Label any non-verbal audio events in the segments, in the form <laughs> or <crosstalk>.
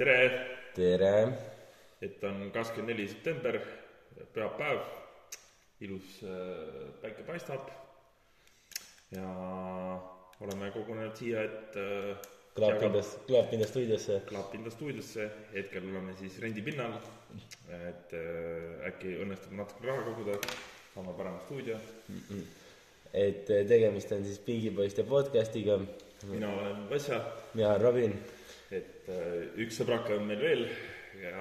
tere, tere, et on kakskümmend neli september, pühapäev, ilus äh, päike paistab ja oleme kogunenud siia, et äh, Klaapinda, stuudiosse. Klaapinda stuudiosse, hetkel oleme siis rendipinnal, et äh, äkki õnnestub natuke raha koguda, saame parema stuudio. et eh, tegemist on siis Pingipoiste podcastiga. mina olen Vasja, mina olen Robin. Äh, üks sõbrake on meil veel,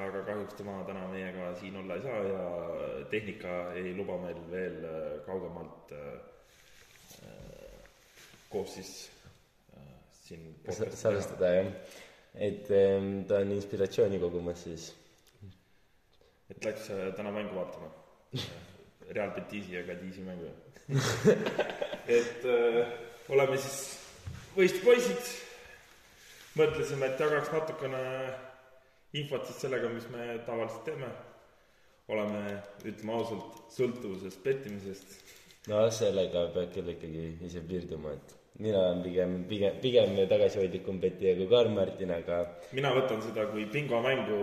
aga kahjuks tema täna meiega siin olla ei saa ja tehnika ei luba meil veel äh, kaugemalt äh, koos siis siin salvestada jah. et eh, ta on inspiratsiooni kogumas siis. et läks täna mängu vaatama. <laughs> Real Betisi ja Cadizi mängu. <laughs> et äh, oleme siis võistpoisid. mõtlesime, et jagaks natukene infot siis sellega, mis me tavaliselt teeme. oleme, ütleme ausalt, sõltuvuses pettimisest. no sellega peab küll ikkagi ise piirduma, et mina olen pigem, pigem, pigem tagasihoidlikum petija kui Karl-Martin, aga mina võtan seda kui bingomängu,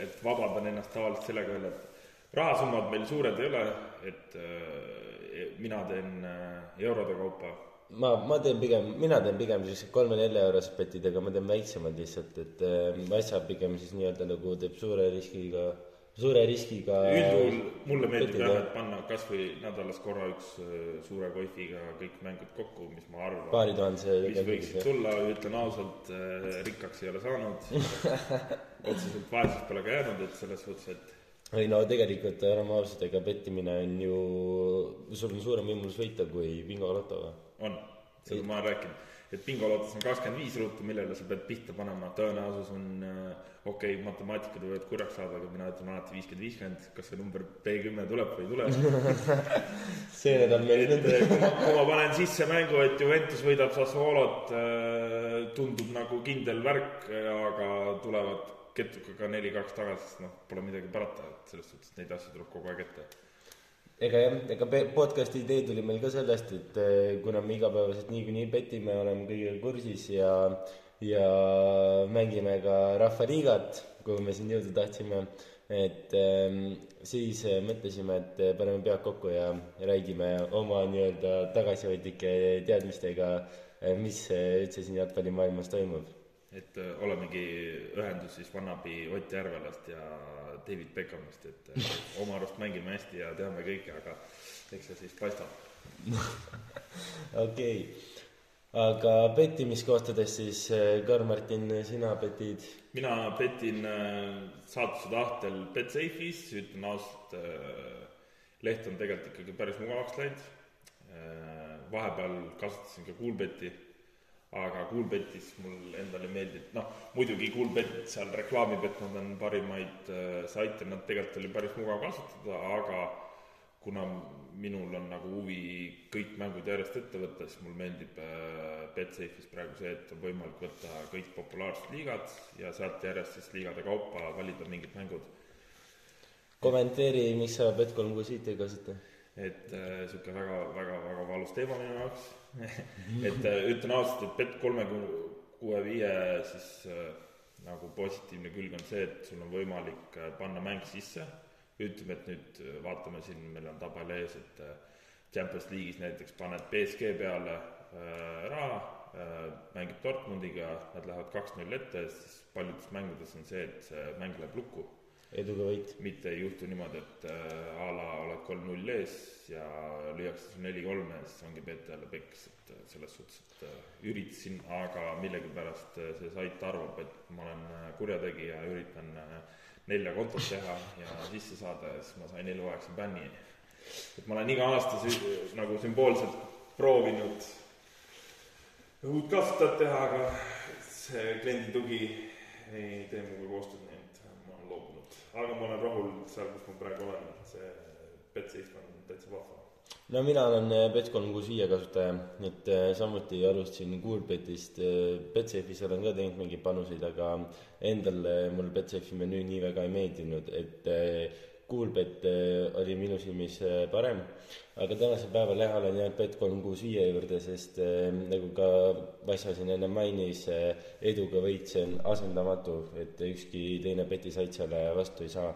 et vabandan ennast tavaliselt sellega veel, et rahasummad meil suured ei ole, et äh, mina teen äh, eurode kaupa ma, ma teen pigem, mina teen pigem sellised kolme-nelja eurosed petid, aga ma teen väiksemad lihtsalt, et äh, Vassa pigem siis nii-öelda nagu teeb suure riskiga, suure riskiga. üldjuhul mulle meeldib jah, et panna kas või nädalas korra üks äh, suure koifiga kõik mängud kokku, mis ma arvan, paari tuhande mis võiksid tulla, ütlen ausalt, rikkaks ei ole saanud. <laughs> otseselt vaesust pole ka jäänud, et selles suhtes, et ei no tegelikult oleme ausad, ega pettimine on ju, sul on suurem võimalus võita kui bingolotoga. on, seda ma olen rääkinud, et bingolotos on kakskümmend viis ruutu, millele sa pead pihta panema, tõenäosus on äh, okei okay,, matemaatikad võivad kurjaks saada, aga mina ütlen alati viiskümmend, viiskümmend, kas see number B kümme tuleb või ei tule. <laughs> see nädal meil. Äh, kui ma, kui ma panen sisse mängu, et Juventus võidab Sassuolot, tundub nagu kindel värk, aga tulevad ketukaga neli-kaks tagasi, siis noh, pole midagi parata, et selles suhtes neid asju tuleb kogu aeg ette. Ega jah, ega podcast'i idee tuli meil ka sellest, et eh, kuna me igapäevaselt niikuinii petime, oleme kõigega kursis ja, ja mängime ka Rahvaliigat, kuhu me siin jõuda tahtsime, et eh, siis eh, mõtlesime, et eh, paneme pead kokku ja räägime oma nii-öelda tagasihoidlike teadmistega, mis üldse siin jalgpallimaailmas toimub et äh, olemegi ühendus siis Vannabi Ott Järvelast ja David Beckhamist, et äh, <laughs> oma arust mängime hästi ja teame kõike, aga eks see siis paistab. <laughs> okei okay., aga pettimiskohtades siis eh, Karl-Martin, sina petid mina petin äh, saatuse tahtel Betsafe'is, ütlen ausalt, leht on tegelikult ikkagi päris mugavaks läinud. vahepeal kasutasin ka Coolbeti, aga Coolbetis mul endale meeldib, noh muidugi Coolbet seal reklaamib, et nad on parimaid äh, saite, nad tegelikult oli päris mugav kasutada, aga kuna minul on nagu huvi kõik mängud järjest ette võtta, siis mulle meeldib äh, Betsafe'is praegu see, et on võimalik võtta kõik populaarsed liigad ja sealt järjest siis liigade kaupa valida mingid mängud. kommenteeri, miks sa Bet365 ei kasuta? et äh, sihuke väga, väga, väga valus teema minu jaoks. <laughs> et äh, ütlen ausalt, et Bet kolme kuue viie siis äh, nagu positiivne külg on see, et sul on võimalik äh, panna mäng sisse. ütleme, et nüüd vaatame siin, meil on tabel ees, et Champions League'is näiteks paned BSG peale äh, raha äh,, mängib Dortmundiga, nad lähevad kaks-null ette, siis paljudes mängudes on see, et see mäng läheb lukku eduga võit. mitte ei juhtu niimoodi, et äh, a la oled kolm-null ees ja lüüakse sul neli-kolm ja siis ongi jälle peks, et äh, selles suhtes, et äh, üritasin, aga millegipärast äh, see sait arvab, et ma olen äh, kurjategija, üritan äh, nelja kontot teha ja sisse saada ja siis ma sain eluaegse bänni. et ma olen iga aasta sü- nagu sümboolselt proovinud uut kasutajat teha, aga see kliendi tugi ei tee minuga koostööd, nii et ma olen loobunud. Aga ma olen rahul seal, kus ma praegu olen, see Betsafe on täitsa vahva. no mina olen eh, Bet365 kasutaja, et eh, samuti alustasin Coolbetist, Betsafe'is olen ka teinud mingeid panuseid, aga endale mul Betsafe'i menüü nii väga ei meeldinud, et Coolbet äh, oli minu silmis äh, parem, aga tänasel päeval jah, olen jäänud Bet kolm kuus viie juurde, sest äh, nagu ka Vasso siin enne mainis, eduga võit, see on asendamatu, et ükski teine betisait selle vastu ei saa.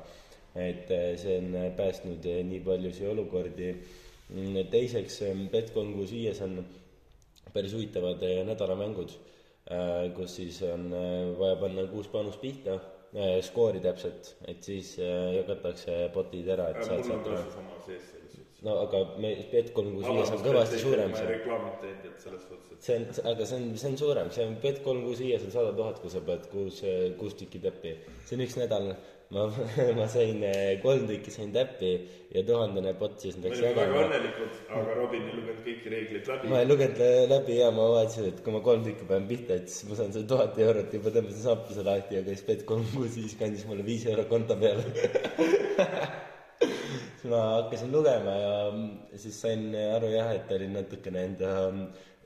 et see on päästnud nii paljusid olukordi. Mm, teiseks, Bet kolm kuus viies on päris huvitavad nädalamängud, kus siis on vaja panna kuus panust pihta skoori täpselt, et siis äh, jagatakse potid ära, et saad sealt üle. sama sees selles suhtes. no aga me, Bet kolm kuus viies on kõvasti suurem. ma ei reklaaminud teinud, et selles suhtes, et see on, aga see on, see on suurem, see on Bet kolm kuus viies on sada tuhat, kui sa pead kuus, kuus tükki täppi. see on üks nädal ma, <laughs> ma sain eh, kolm tükki sain täppi ja tuhandene pott siis läks jagama. väga õnnelikud, aga Robin ei lugenud kõiki reegleid läbi. ma ei lugenud läbi ja ma vaatasin, et kui ma kolm tükki panen pihta, et siis ma saan selle tuhat eurot juba tõmbasin saapise lahti ja käis Bet kolm kuus viis kandis mulle viis euro konto peale <laughs> siis ma hakkasin lugema ja siis sain aru jah, et ta oli natukene enda,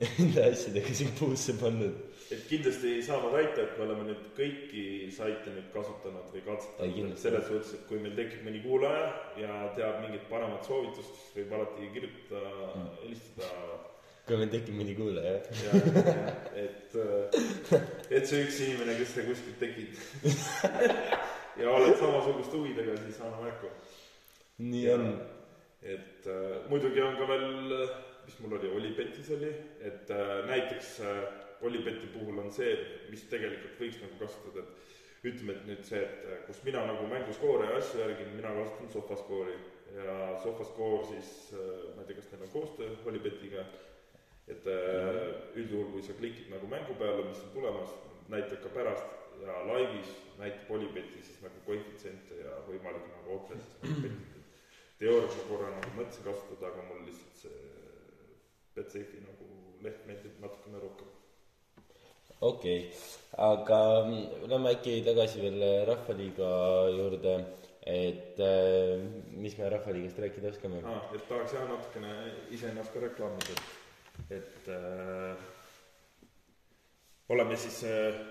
enda asjadega siin puusse pannud et kindlasti ei saa ma väita, et me oleme nüüd kõiki saite nüüd kasutanud või katsetanud, selles suhtes, et kui meil tekib mõni kuulaja ja teab mingit paremat soovitust, siis võib alati kirjutada mm., helistada. kui meil tekib mõni kuulaja, jah? et, et see üks inimene, kes sa kuskilt tekid <laughs> ja oled samasuguste huvidega, siis anna märku. nii ja, on. et äh, muidugi on ka veel, mis mul oli, Olipetis oli, et äh, näiteks Olibeti puhul on see, mis tegelikult võiks nagu kasutada, et ütleme, et nüüd see, et äh, kus mina nagu mänguskoore ja asju järgin, mina kasutan Sofaskoori ja Sofaskoor siis, äh, ma ei tea, kas neil on koostöö Olibetiga, et äh, üldjuhul, kui sa klikid nagu mängu peale, mis on tulemas, näitab ka pärast ja laivis näitab Olibeti siis nagu koefitsiente ja võimalik nagu otseses nagu petid. teoorias ma korra nagu mõtlesin kasutada, aga mul lihtsalt see Betsafe nagu leht meeldib natukene rohkem okei okay., aga mm, lähme äkki tagasi veel Rahvaliiga juurde, et äh, mis me Rahvaliigast rääkida oskame ah,? et tahaks jah natukene iseennast ka reklaamida, et, et äh, oleme siis äh,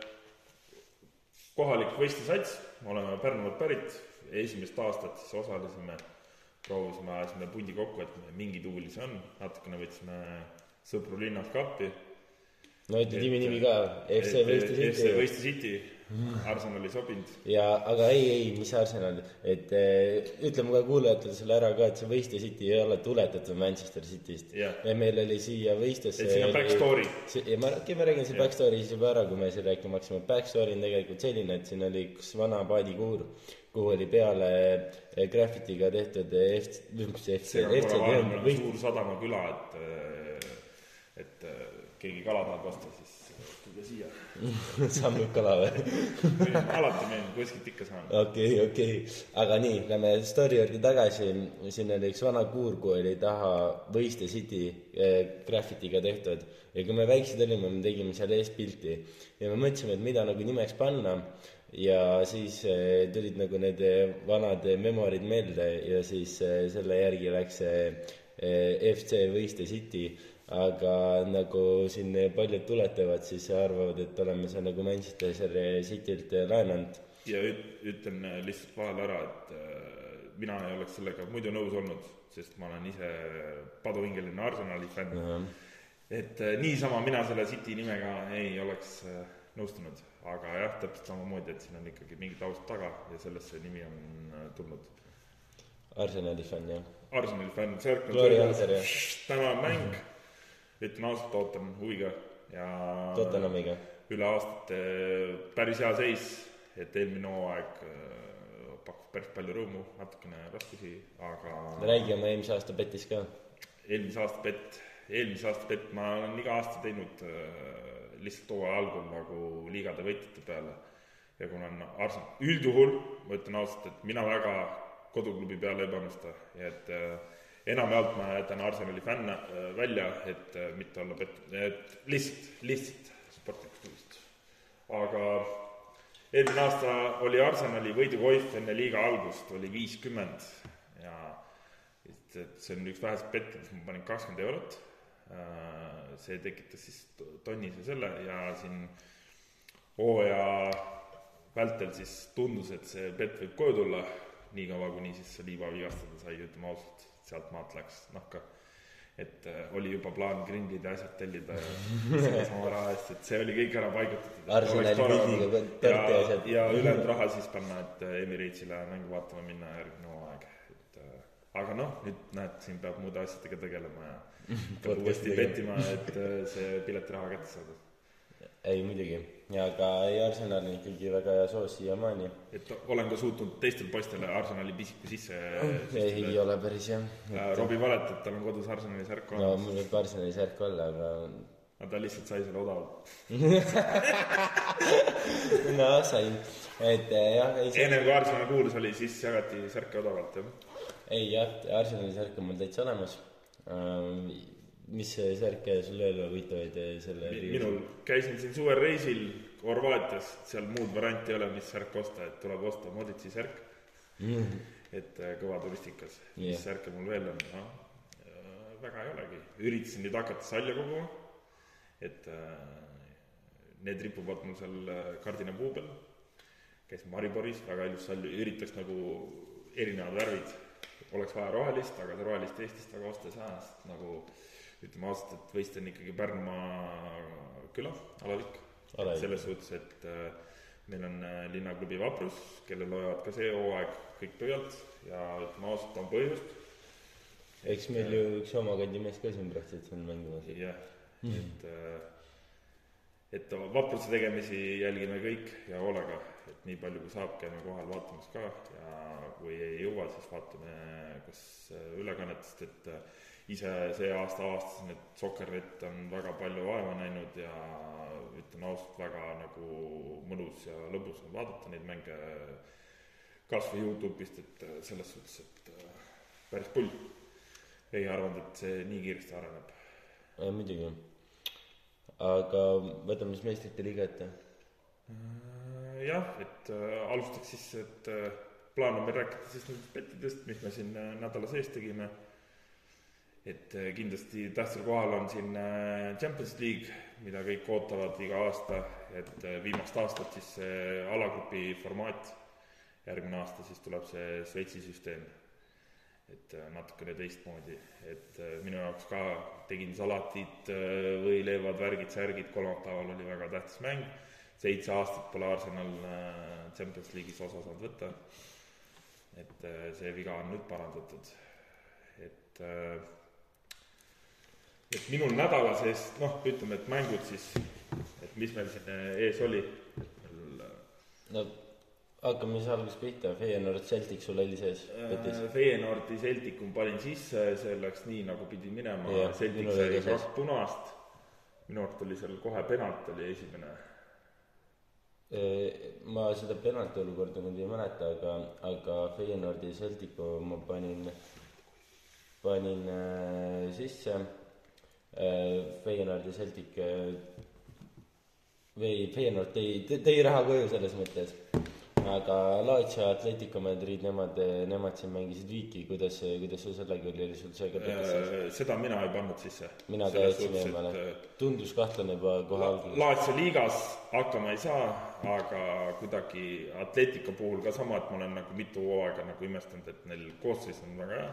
kohalik võistlusats, oleme Pärnumaalt pärit, esimest aastat siis osalesime, proovisime, ajasime pundi kokku, et mingi tuuli see on, natukene võtsime sõpru linnast ka appi no ütle tiimi nimi ka, FC Võiste City. FC Võiste City, Arsenal ei sobinud. ja, aga ei, ei, mis Arsenal, et eh, ütleme ka kuulajatele selle ära ka, et see Võiste City ei ole tuletatud Manchester Cityst yeah.. ja meil oli siia võistlesse. et siin on back story. ja ma, ma räägin selle yeah. back story siis juba ära, kui me siin rääkima hakkasime. Back story on tegelikult selline, et siin oli üks vana paadikuur kuhu oli peale eh, graffitiga tehtud F-, mis see FC, FC. suur sadamaküla, et, et keegi kala tahab osta, siis tulge siia. <laughs> Saab nüüd kala või? Alati meeldib, kuskilt ikka saan. okei okay,, okei. Okay., aga nii, lähme story juurde tagasi, siin oli üks vana kuur, kuhu oli taha Võiste City eh, graffitiga tehtud. Ja kui me väiksed olime, me tegime seal ees pilti. Ja me mõtlesime, et mida nagu nimeks panna. Ja siis eh, tulid nagu need vanad memorid meelde ja siis eh, selle järgi läks see eh, FC Võiste City aga nagu siin paljud tuletavad, siis arvavad, et oleme seal nagu Manchester Citylt laenanud. ja üt-, ütlen lihtsalt vahele ära, et äh, mina ei oleks sellega muidu nõus olnud, sest ma olen ise paduhingeline Arsenali fänn uh. -huh. et äh, niisama mina selle City nimega ei oleks äh, nõustunud, aga jah, täpselt samamoodi, et siin on ikkagi mingi taust taga ja sellest see nimi on tulnud. Arsenali fänn, jah? Arsenali fänn, Circle täna on mäng uh. -huh ütlen ausalt, ootan huviga ja Tottenhamiga. üle aastate päris hea seis, et eelmine hooaeg äh, pakkus päris palju rõõmu, natukene raskusi, aga räägi oma eelmise aasta betis ka. eelmise aasta bett, eelmise aasta bett ma olen iga aasta teinud äh, lihtsalt hooaja algul nagu liigade võitjate peale. ja kuna on Arsenal, üldjuhul ma ütlen ausalt, et mina väga koduklubi peale ei panusta ja et äh, enamjaolt ma jätan Arsenali fänne äh, välja, et äh, mitte olla pettunud, et lihtsalt, lihtsalt sportlikust huvist. aga eelmine aasta oli Arsenali võidukoif enne liiga algust oli viiskümmend ja et, et see on üks väheseid pette, kus ma panin kakskümmend eurot, äh, see tekitas siis tonnise selle ja siin hooaja vältel siis tundus, et see pett võib koju tulla, niikaua, kuni siis Saliba vigastada sai, ütleme ausalt, sealt maalt läks, noh ka et äh, oli juba plaan grindid ja asjad tellida ja <laughs> sellesama raha eest, et see oli kõik ära paigutatud. Ja asjad. ja ülejäänud raha siis panna, et äh, Emiratesile mängu vaatama minna järgmine hooaeg, et äh, aga noh, nüüd näed, siin peab muude asjadega tegelema ja <laughs> peab uuesti pettima, et see piletiraha kätte saada. ei muidugi ja ka ei, Arsenal on ikkagi väga hea soos siiamaani. et olen ka suutnud teistele poistele Arsenali pisiku sisse oh, ei, ei ole päris jah et.... Äh, Robbie valetab, tal on kodus Arsenali särk olemas. no mul võib Arsenali särk olla, aga aga ta lihtsalt sai selle odavalt <laughs> no sain, et äh, jah. ennem kui Arsenal kuulus oli, siis jagati särke odavalt, jah? ei jah, Arsenali särk on mul täitsa olemas ähm, mis särke sul veel huvitavaid eh, selle minul, käisin siin suvel reisil Horvaatias, seal muud varianti ei ole, mis särk osta, et tuleb osta Moditsi särk mm.. et eh, kõva turistikas yeah., mis särke mul veel on, noh, väga ei olegi. üritasin nüüd hakata salja koguma, et need ripuvad mul seal kardinapuu peal. käisin Mariboris, väga ilus sall, üritaks nagu erinevad värvid, oleks vaja rohelist, aga rohelist Eestist väga osta ei saa, sest nagu ütleme ausalt, et võist on ikkagi Pärnumaa küla, alavik. selles suhtes, et äh, meil on äh, linnaklubi Vaprus, kellel hoiavad ka see hooaeg kõik pöialt ja ütleme ausalt, on põhjust. eks meil ju üks oma kandi mees ka siin praktiliselt on mängimas. jah mm., et äh, et vapruse tegemisi jälgime kõik ja hoolega, et nii palju kui saab, käime kohal vaatamas ka ja kui ei jõua, siis vaatame kas ülekannetest, et ise see aasta avastasin, et Soccer.net on väga palju vaeva näinud ja ütlen ausalt, väga nagu mõnus ja lõbus on vaadata neid mänge kas või Youtube'ist, et selles suhtes, et äh, päris pull. ei arvanud, et see nii kiiresti areneb. muidugi. aga võtame siis meistrite liiga ette. Äh, jah, et äh, alustaks siis, et plaan on meil rääkida siis nendest pettidest, mis me siin nädala sees tegime et äh, kindlasti tähtsal kohal on siin äh, Champions League, mida kõik ootavad iga aasta, et äh, viimast aastat siis see alagrupi formaat, järgmine aasta siis tuleb see Šveitsi süsteem. et natukene teistmoodi, et minu jaoks ka tegin salatid, võileivad, värgid, särgid, kolmapäeval oli väga tähtis mäng, seitse aastat pole Arsenal Champions League'is osa saanud võtta, et see viga on nüüd parandatud, et et minul nädala sees, noh, ütleme, et mängud siis, et mis meil siin eh, ees oli. no hakkame siis algusest pihta, Feyenoord Celtic sul oli sees petis äh,? Feyenoordi Celticu ma panin sisse, see läks nii, nagu pidi minema, Celtic sai kaks punast, minu arust oli seal kohe penalt oli esimene. Äh, ma seda penalti olukorda nüüd ei mäleta, aga, aga Feyenoordi Celticu ma panin, panin äh, sisse. Äh, Feyenoord ja Celtic äh, või Feyenoord tõi, tõi raha koju selles mõttes. aga Lazio, Atletico Madrid, nemad, nemad siin mängisid viiki, kuidas, kuidas sul sellega oli, oli sul see ka petis? Äh, seda mina ei pannud sisse. mina ka jätsin eemale, tundus kahtlane juba kohe alguses. Lazio liigas hakkama ei saa, aga kuidagi Atletico puhul ka sama, et ma olen nagu mitu hooaega nagu imestanud, et neil koosseis on väga hea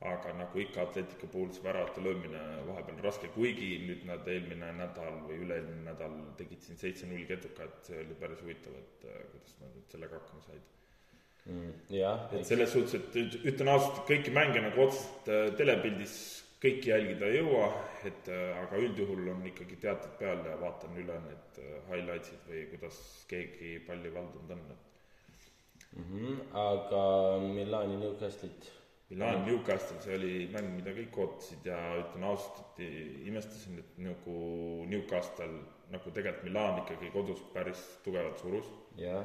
aga nagu ikka Atletica puhul see väravate löömine vahepeal raske, kuigi nüüd nad eelmine nädal või üle-eelmine nädal tegid siin seitse-null ketuka, et see oli päris huvitav, et äh, kuidas nad nüüd sellega hakkama said mm,. jah. et selles suhtes, et ütlen ausalt, kõiki mänge nagu otseselt äh, telepildis kõiki jälgida ei jõua, et äh, aga üldjuhul on ikkagi teatud peal ja vaatan üle need highlights'id või kuidas keegi palli valdanud on, et mm. -hmm, aga Milani Newcastle'it Milan Newcastle, see oli mäng, mida kõik ootasid ja ütlen ausalt, et imestasin, et nagu Newcastle nagu tegelikult Milan ikkagi kodus päris tugevalt surus. ja,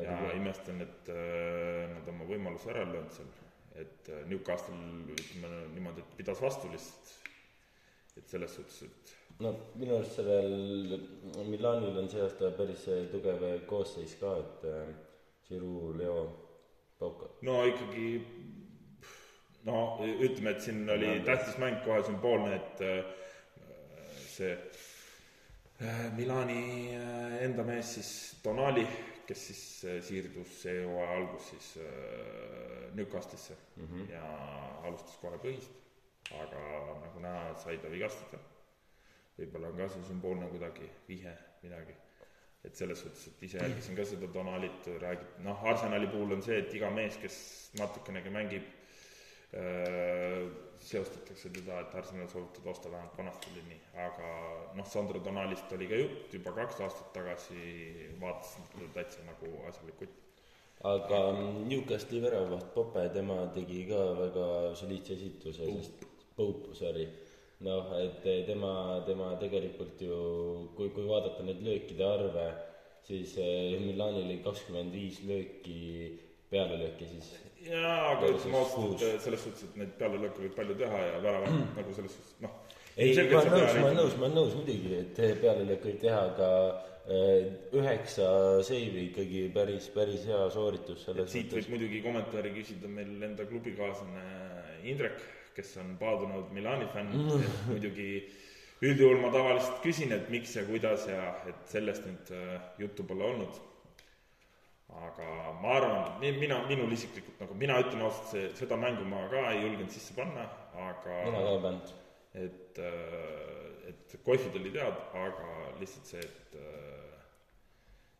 ja imestan, et äh, nad oma võimaluse ära ei löönud seal. et äh, Newcastle, ütleme niimoodi, et pidas vastu lihtsalt. et selles suhtes, et no minu arust sellel Milanil on see aasta päris tugev koosseis ka, et äh, Giroud, Leo, Pauka. no ikkagi no ütleme, et siin oli tähtis mäng kohe sümboolne, et äh, see äh, Milani äh, enda mees siis Donali, kes siis äh, siirdus see hooaja algus siis äh, Newcastle'isse mm -hmm. ja alustas kohe põhist, aga nagu näha, sai ta vigastada. võib-olla on ka see sümboolne kuidagi vihje, midagi. et selles suhtes, et ise jälgisin ka seda Donalit, räägib, noh, Arsenali puhul on see, et iga mees, kes natukenegi mängib äh, seostatakse teda, et Arsenal soovitab osta vähemalt vanasti oli nii, aga noh, Sandro Donalist oli ka jutt juba kaks aastat tagasi, vaatasin teda täitsa nagu asjalik kutt. aga Newcastli väravaht Pope, tema tegi ka väga soliidse esituse, sest Pope, sorry, noh, et tema, tema tegelikult ju, kui, kui vaadata neid löökide arve, siis eh, Milanil oli kakskümmend viis lööki, pealelööki siis jaa, aga ütleme ausalt, selles suhtes, et neid pealelööke võib palju teha ja väravat mm. nagu selles suhtes, noh. ei, ma olen nõus, ma olen nõus, ma olen nõus muidugi, et pealelööke võib teha, aga äh, üheksa seivi ikkagi päris, päris hea sooritus selles siit võib muidugi kommentaari küsida meil enda klubikaaslane Indrek, kes on paadunud Milani fänn mm., et muidugi üldjuhul ma tavaliselt küsin, et miks ja kuidas ja et sellest nüüd äh, juttu pole olnud aga ma arvan, mina, minul isiklikult nagu, mina ütlen ausalt, see, seda mängu ma ka ei julgenud sisse panna, aga mina ka ei pannud. et, äh, et kohvid olid head, aga lihtsalt see, et äh,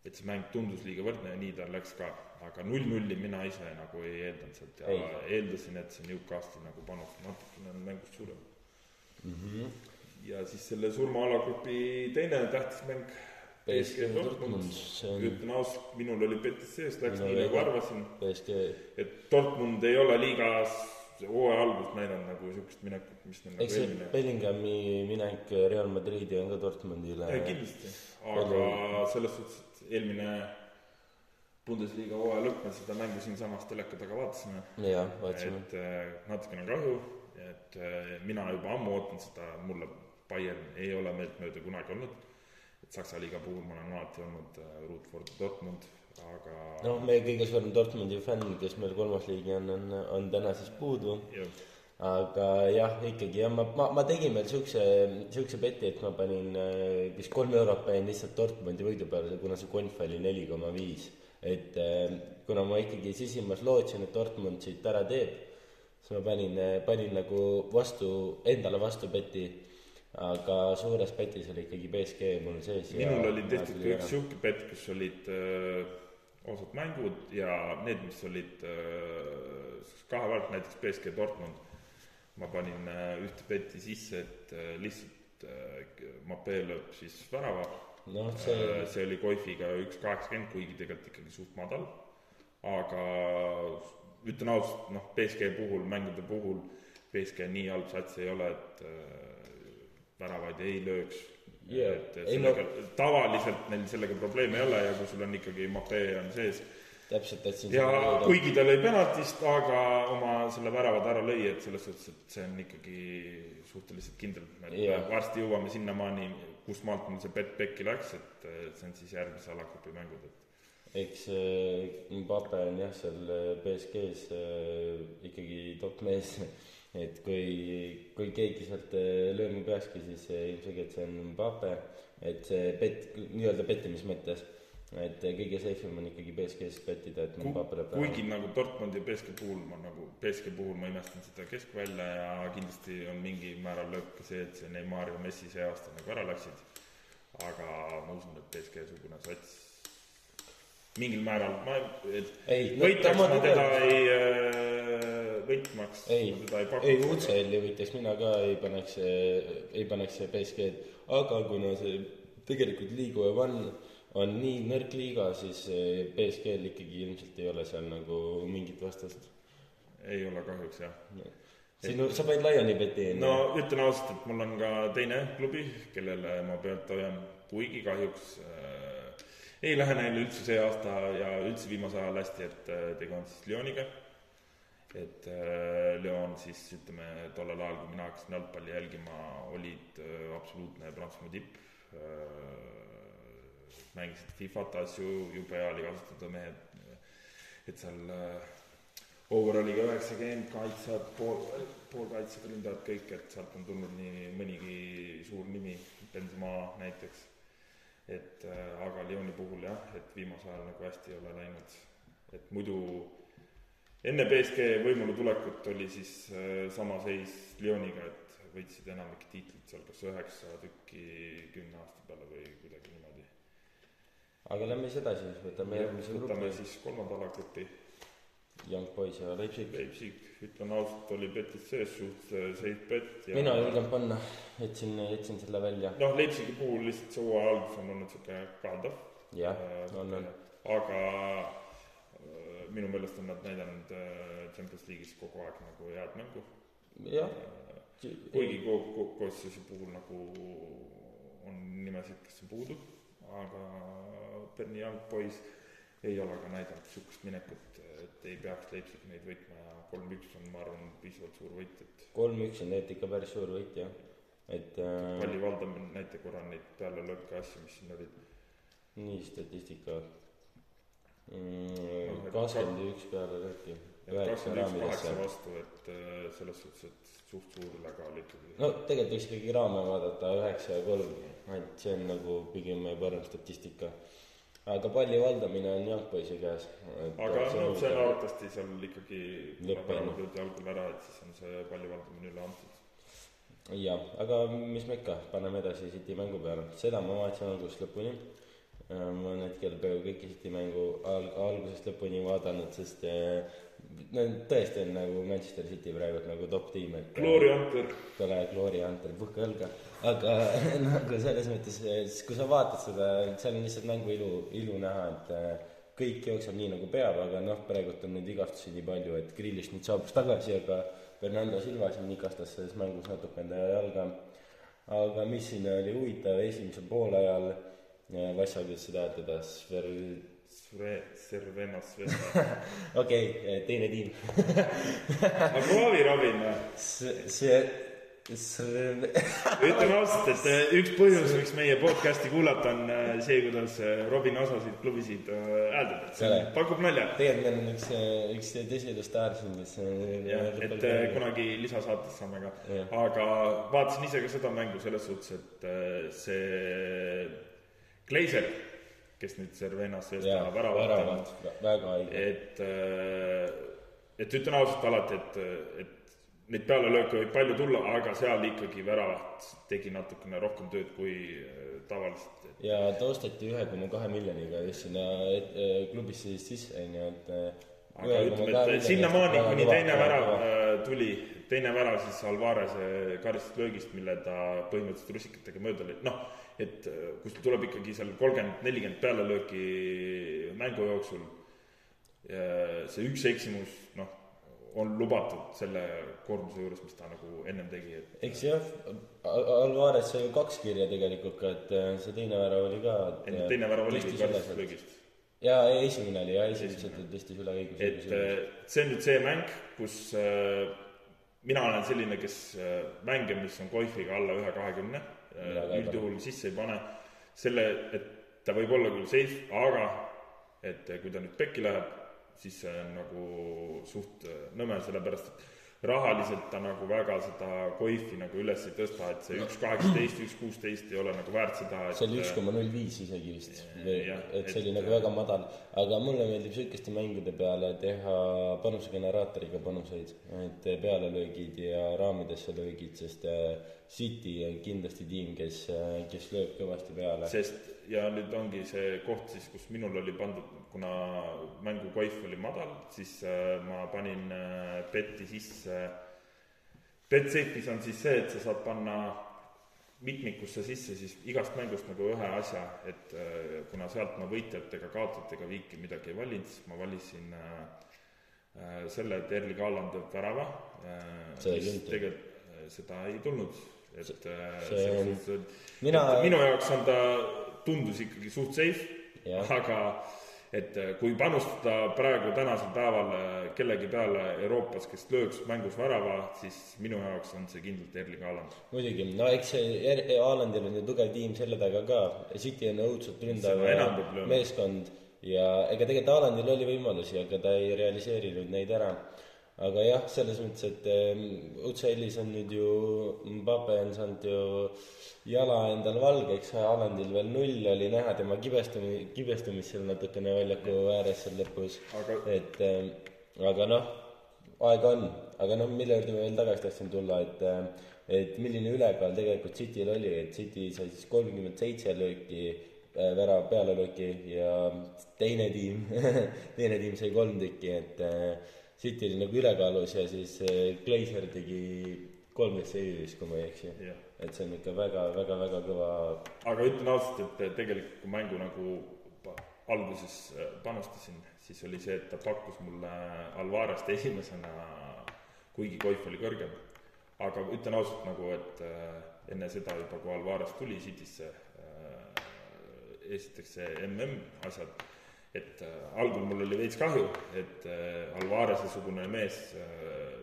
et see mäng tundus liiga võrdne ja nii ta läks ka. aga null-nulli mina ise nagu ei eeldanud sealt ja ei. eeldasin, et see Newcastle'i nagu panus natukene mängust suurem mm. -hmm. ja siis selle surma-alagrupi teine tähtis mäng BSG Dortmund, see on ütlen ausalt, minul oli sees, läks nii nagu arvasin. Et Dortmund ei ole liigas hooaja algust näidanud nagu niisugust minekut, mis neil see eelmine... Bellinghami minek Real Madridi on ka Dortmundile kindlasti, aga Palju... selles suhtes, et eelmine Bundesliga hooaja lõpp, me seda mängu siinsamas teleka taga vaatasime. jah, vaatasime. et äh, natukene kahju, et äh, mina juba ammu ootan seda, mulle Bayern ei ole meeltmööda kunagi olnud et Saksa liiga puhul ma olen alati olnud äh, Ruud for Dortmund, aga noh, meie kõige suurem Dortmundi fänn, kes meil kolmas liigi on, on, on täna siis puudu. aga jah, ikkagi jah, ma, ma, ma tegin veel siukse, siukse beti, et ma panin äh, vist kolm eurot panin lihtsalt Dortmundi võidu peale, kuna see konf oli neli koma viis. et äh, kuna ma ikkagi sisimas lootsin, et Dortmund siit ära teeb, siis ma panin, panin nagu vastu, endale vastu beti aga suures petis oli ikkagi BSG mul sees. minul oli tehtud ka üks sihuke pett, kus olid äh, osad mängud ja need, mis olid äh, kahe vahelt, näiteks BSG Dortmund. ma panin äh, ühte petti sisse, et äh, lihtsalt äh, Mapee lööb siis värava no,. See... See oli Koifiga üks kaheksakümmend, kuigi tegelikult ikkagi suht madal. aga ütlen ausalt, noh, BSG puhul, mängude puhul, BSG nii halb sats ei ole, et äh, väravaid ei lööks yeah.. et, sellega no., tavaliselt neil sellega probleeme ei ole ja kui sul on ikkagi Mapee on sees. täpselt, tahtsin ja kuigi ta lõi penaltist, aga oma selle värava ta ära lõi, et selles suhtes, et see on ikkagi suhteliselt kindel, yeah. varsti jõuame sinnamaani, kus maalt mul see bet pekki läks, et see on siis järgmise alagrupi mängud, et eks Mbappe on jah, seal BSG-s äh, ikkagi top mees <laughs> et kui, kui keegi sealt äh, lööma peakski, siis äh, ilmselgelt see on Mbappe, et see pett, nii-öelda pettimise mõttes, et äh, kõige safe im on ikkagi BSG-s pettida, et Mbappe lööb kuigi nagu Dortmundi ja BSG puhul ma nagu, BSG puhul ma imestan seda keskvälja ja kindlasti on mingil määral lööb ka see, et see Neimar ja Messi see aasta nagu ära läksid, aga ma usun, et BSG-sugune sats mingil määral, ma, et ei, võitjaks ma teda ei äh, võitmaks. Ei, ei UCL-i võitjaks mina ka ei paneks, ei paneks BSG-d, aga kuna see tegelikult Liigu One on nii nõrk liiga, siis BSG-l ikkagi ilmselt ei ole seal nagu mingit vastast. ei ole kahjuks jah. No. sinu, sa panid laiali enne? no ütlen ausalt, et mul on ka teine klubi, kellele ma pealt hoian, kuigi kahjuks äh, ei lähe neil üldse see aasta ja üldse viimasel ajal hästi, et äh, tegu on siis Lyoniga et äh, Leon siis ütleme, tollel ajal, kui mina hakkasin jalgpalli jälgima, olid äh, absoluutne Prantsusmaa tipp, mängisid Fifat asju, jube hea oli kasutada mehed, et seal over oli ka üheksakümmend kaitsjad, pool, poolkaitsjad, ründajad, kõik, et sealt on tulnud nii mõnigi suur nimi, Benzema näiteks. Et äh, aga Lyoni puhul jah, et viimasel ajal nagu hästi ei ole läinud. et muidu enne BSG võimule tulekut oli siis äh, sama seis Lyoniga, et võitsid enamik tiitlit seal kas üheksa tükki kümne aasta peale või kuidagi niimoodi. aga lähme siis edasi, võtame järgmise võtame grupi. siis kolmanda alagrupi Young Boys ja Leipzig. Leipzig, ütlen ausalt, oli betis sees suht äh, safe bet ja mina ei julgenud panna, jätsin, jätsin selle välja. noh, Leipzigi puhul lihtsalt see hooaja algus on olnud niisugune kahandav. jah, on, on. aga äh, minu meelest on nad näidanud äh, Champions League'is kogu aeg nagu head mängu. jah. kuigi ko-, ko-, koosseisu puhul nagu on nimesid, kes on puudu, aga Berni Young Boys ei ole ka näidanud niisugust minekut, et ei peaks Leipzig neid võitma ja kolm-üks on, ma arvan, piisavalt suur võit, et kolm-üks on tegelikult ikka päris suur võit, jah. et äh, palli valdamine, näita korra neid pealelõõke asju, mis siin olid. nii, statistika Noh, mm,. et kakskümmend üks peale lööki. et kakskümmend üks kaheksa vastu, et äh, selles suhtes, et suht suur ülekaal ikkagi. no tegelikult võiks ikkagi raame vaadata, üheksa ja kolm, et see on nagu pigem parem statistika. Aga palli valdamine on Youngboysi käes. aga no see on arvatavasti seal ikkagi Lõpp on. löödi algul ära, et siis on see palli valdamine üle antud. jah, aga mis me ikka, paneme edasi City mängu peale, seda ma vaatasin algusest lõpuni. ma olen hetkel peaaegu kõiki City mängu al-, algusest lõpuni vaadanud, sest äh, no tõesti on nagu Manchester City praegu nagu top tiim, et Glory Hunter, tore Glory Hunter, puhka õlga. aga <laughs> nagu selles mõttes, siis kui sa vaatad seda, seal on lihtsalt mängu ilu, ilu näha, et äh, kõik jookseb nii nagu peab, aga noh, praegult on neid vigastusi nii palju, et Grealish nüüd saabus tagasi, aga Fernando Silva siin ikastas selles mängus natuke enda jalga. aga mis siin oli huvitav, esimesel poolajal äh, Vassa, kuidas seda hääletada, Sver-, Sve-, Cervena Sveta. <laughs> okei okay,, teine tiim aga proovi ravime. see, see, <laughs> see ütlen ausalt, et äh, üks põhjus, miks meie podcast'i kuulata, on äh, see, kuidas Robin osasid klubisid hääldab, et see pakub nalja. tegelikult meil on üks, üks tõsilustaar siin, kes et äh, kunagi lisasaates saame ka. Aga vaatasin ise ka seda mängu selles suhtes, et see Glazer, kes nüüd Cervenas Vesta väravat on, väravat, väga haige. et, et ütlen ausalt alati, et, et neid pealelööke võib palju tulla, aga seal ikkagi väravat tegi natukene rohkem tööd kui äh, tavaliselt, et ja ta osteti ühe koma kahe miljoniga just sinna et, äh, klubisse siis sisse, onju, et äh, aga ütleme, et sinnamaani, kuni teine värav äh, tuli, teine värav siis Alvarese karistuslöögist, mille ta põhimõtteliselt rusikatega mööda lõi, noh, et äh, kui sul tuleb ikkagi seal kolmkümmend, nelikümmend pealelööki mängu jooksul, see üks eksimus, noh, on lubatud selle koormuse juures, mis ta nagu ennem tegi, et eks jah, Alvarez sai ju kaks kirja tegelikult ka, et äh, see teine värav oli ka. ent teine värav oligi karistuslöögist. ja esimene oli jah, esimesed tõstis üle õigus. et äh, see on nüüd see mäng, kus äh, mina olen selline, kes äh, mänge, mis on Koifiga alla ühe kahekümne ei üldjuhul sisse ei pane, selle, et ta võib olla küll safe, aga et kui ta nüüd pekki läheb, siis see on nagu suht äh, nõme, sellepärast et rahaliselt ta nagu väga seda Koifi nagu üles ei tõsta, et see üks kaheksateist, üks kuusteist ei ole nagu väärt seda, et see oli üks koma null viis isegi vist, Jah, et see oli et- nagu väga madal, aga mulle meeldib sihukeste mängude peale teha panusegeneraatoriga panuseid, et pealelöögid ja raamidesse löögid, sest äh, City on kindlasti tiim, kes, kes lööb kõvasti peale. sest ja nüüd ongi see koht siis, kus minul oli pandud, kuna mängu koif oli madal, siis äh, ma panin äh, beti sisse. Betsafe'is on siis see, et sa saad panna mitmikusse sisse siis igast mängust nagu ühe asja, et äh, kuna sealt ma võitjat ega kaotajat ega viiki midagi ei valinud, siis ma valisin äh, äh, selle, et Erling Haaland teeb värava äh,. See tegelikult äh, seda ei tulnud, et äh, see selles on- mina minu jaoks on ta, tundus ikkagi suht safe, aga et äh, kui panustada praegu tänasel päeval äh, kellegi peale Euroopas, kes lööks mängus värava, siis minu jaoks on see kindlalt Erling Haaland. muidugi, no eks see Haalandil on ju tugev tiim selle taga ka, City on õudselt ründav meeskond ja ega tegelikult Haalandil oli võimalusi, aga ta ei realiseerinud neid ära. aga jah, selles mõttes, et ähm, UCL-is on nüüd ju, Mbappe on saanud ju jala endal valgeks, Haalandil veel null oli näha tema kibestumi-, kibestumist seal natukene väljaku ääres seal lõpus. aga et ähm, aga noh, aega on, aga noh, mille juurde ma veel tagasi tahtsin tulla, et ähm, et milline ülekaal tegelikult Cityl oli, et City sai siis kolmkümmend seitse lööki äh, värava pealelööki ja teine tiim, <laughs> teine tiim sai kolm tükki, et äh, City oli nagu ülekaalus ja siis äh, Glazer tegi kolmteist vist, kui ma ei eksi. jah, et see on ikka väga, väga, väga kõva, aga ütlen ausalt, et tegelikult kui mängu nagu alguses äh, panustasin, siis oli see, et ta pakkus mulle Alvarest esimesena, kuigi Koif oli kõrgem. aga ütlen ausalt nagu, et äh, enne seda juba, kui Alvarez tuli Citysse äh,, esiteks see mm asjad, et algul mul oli veits kahju, et Alvarese-sugune mees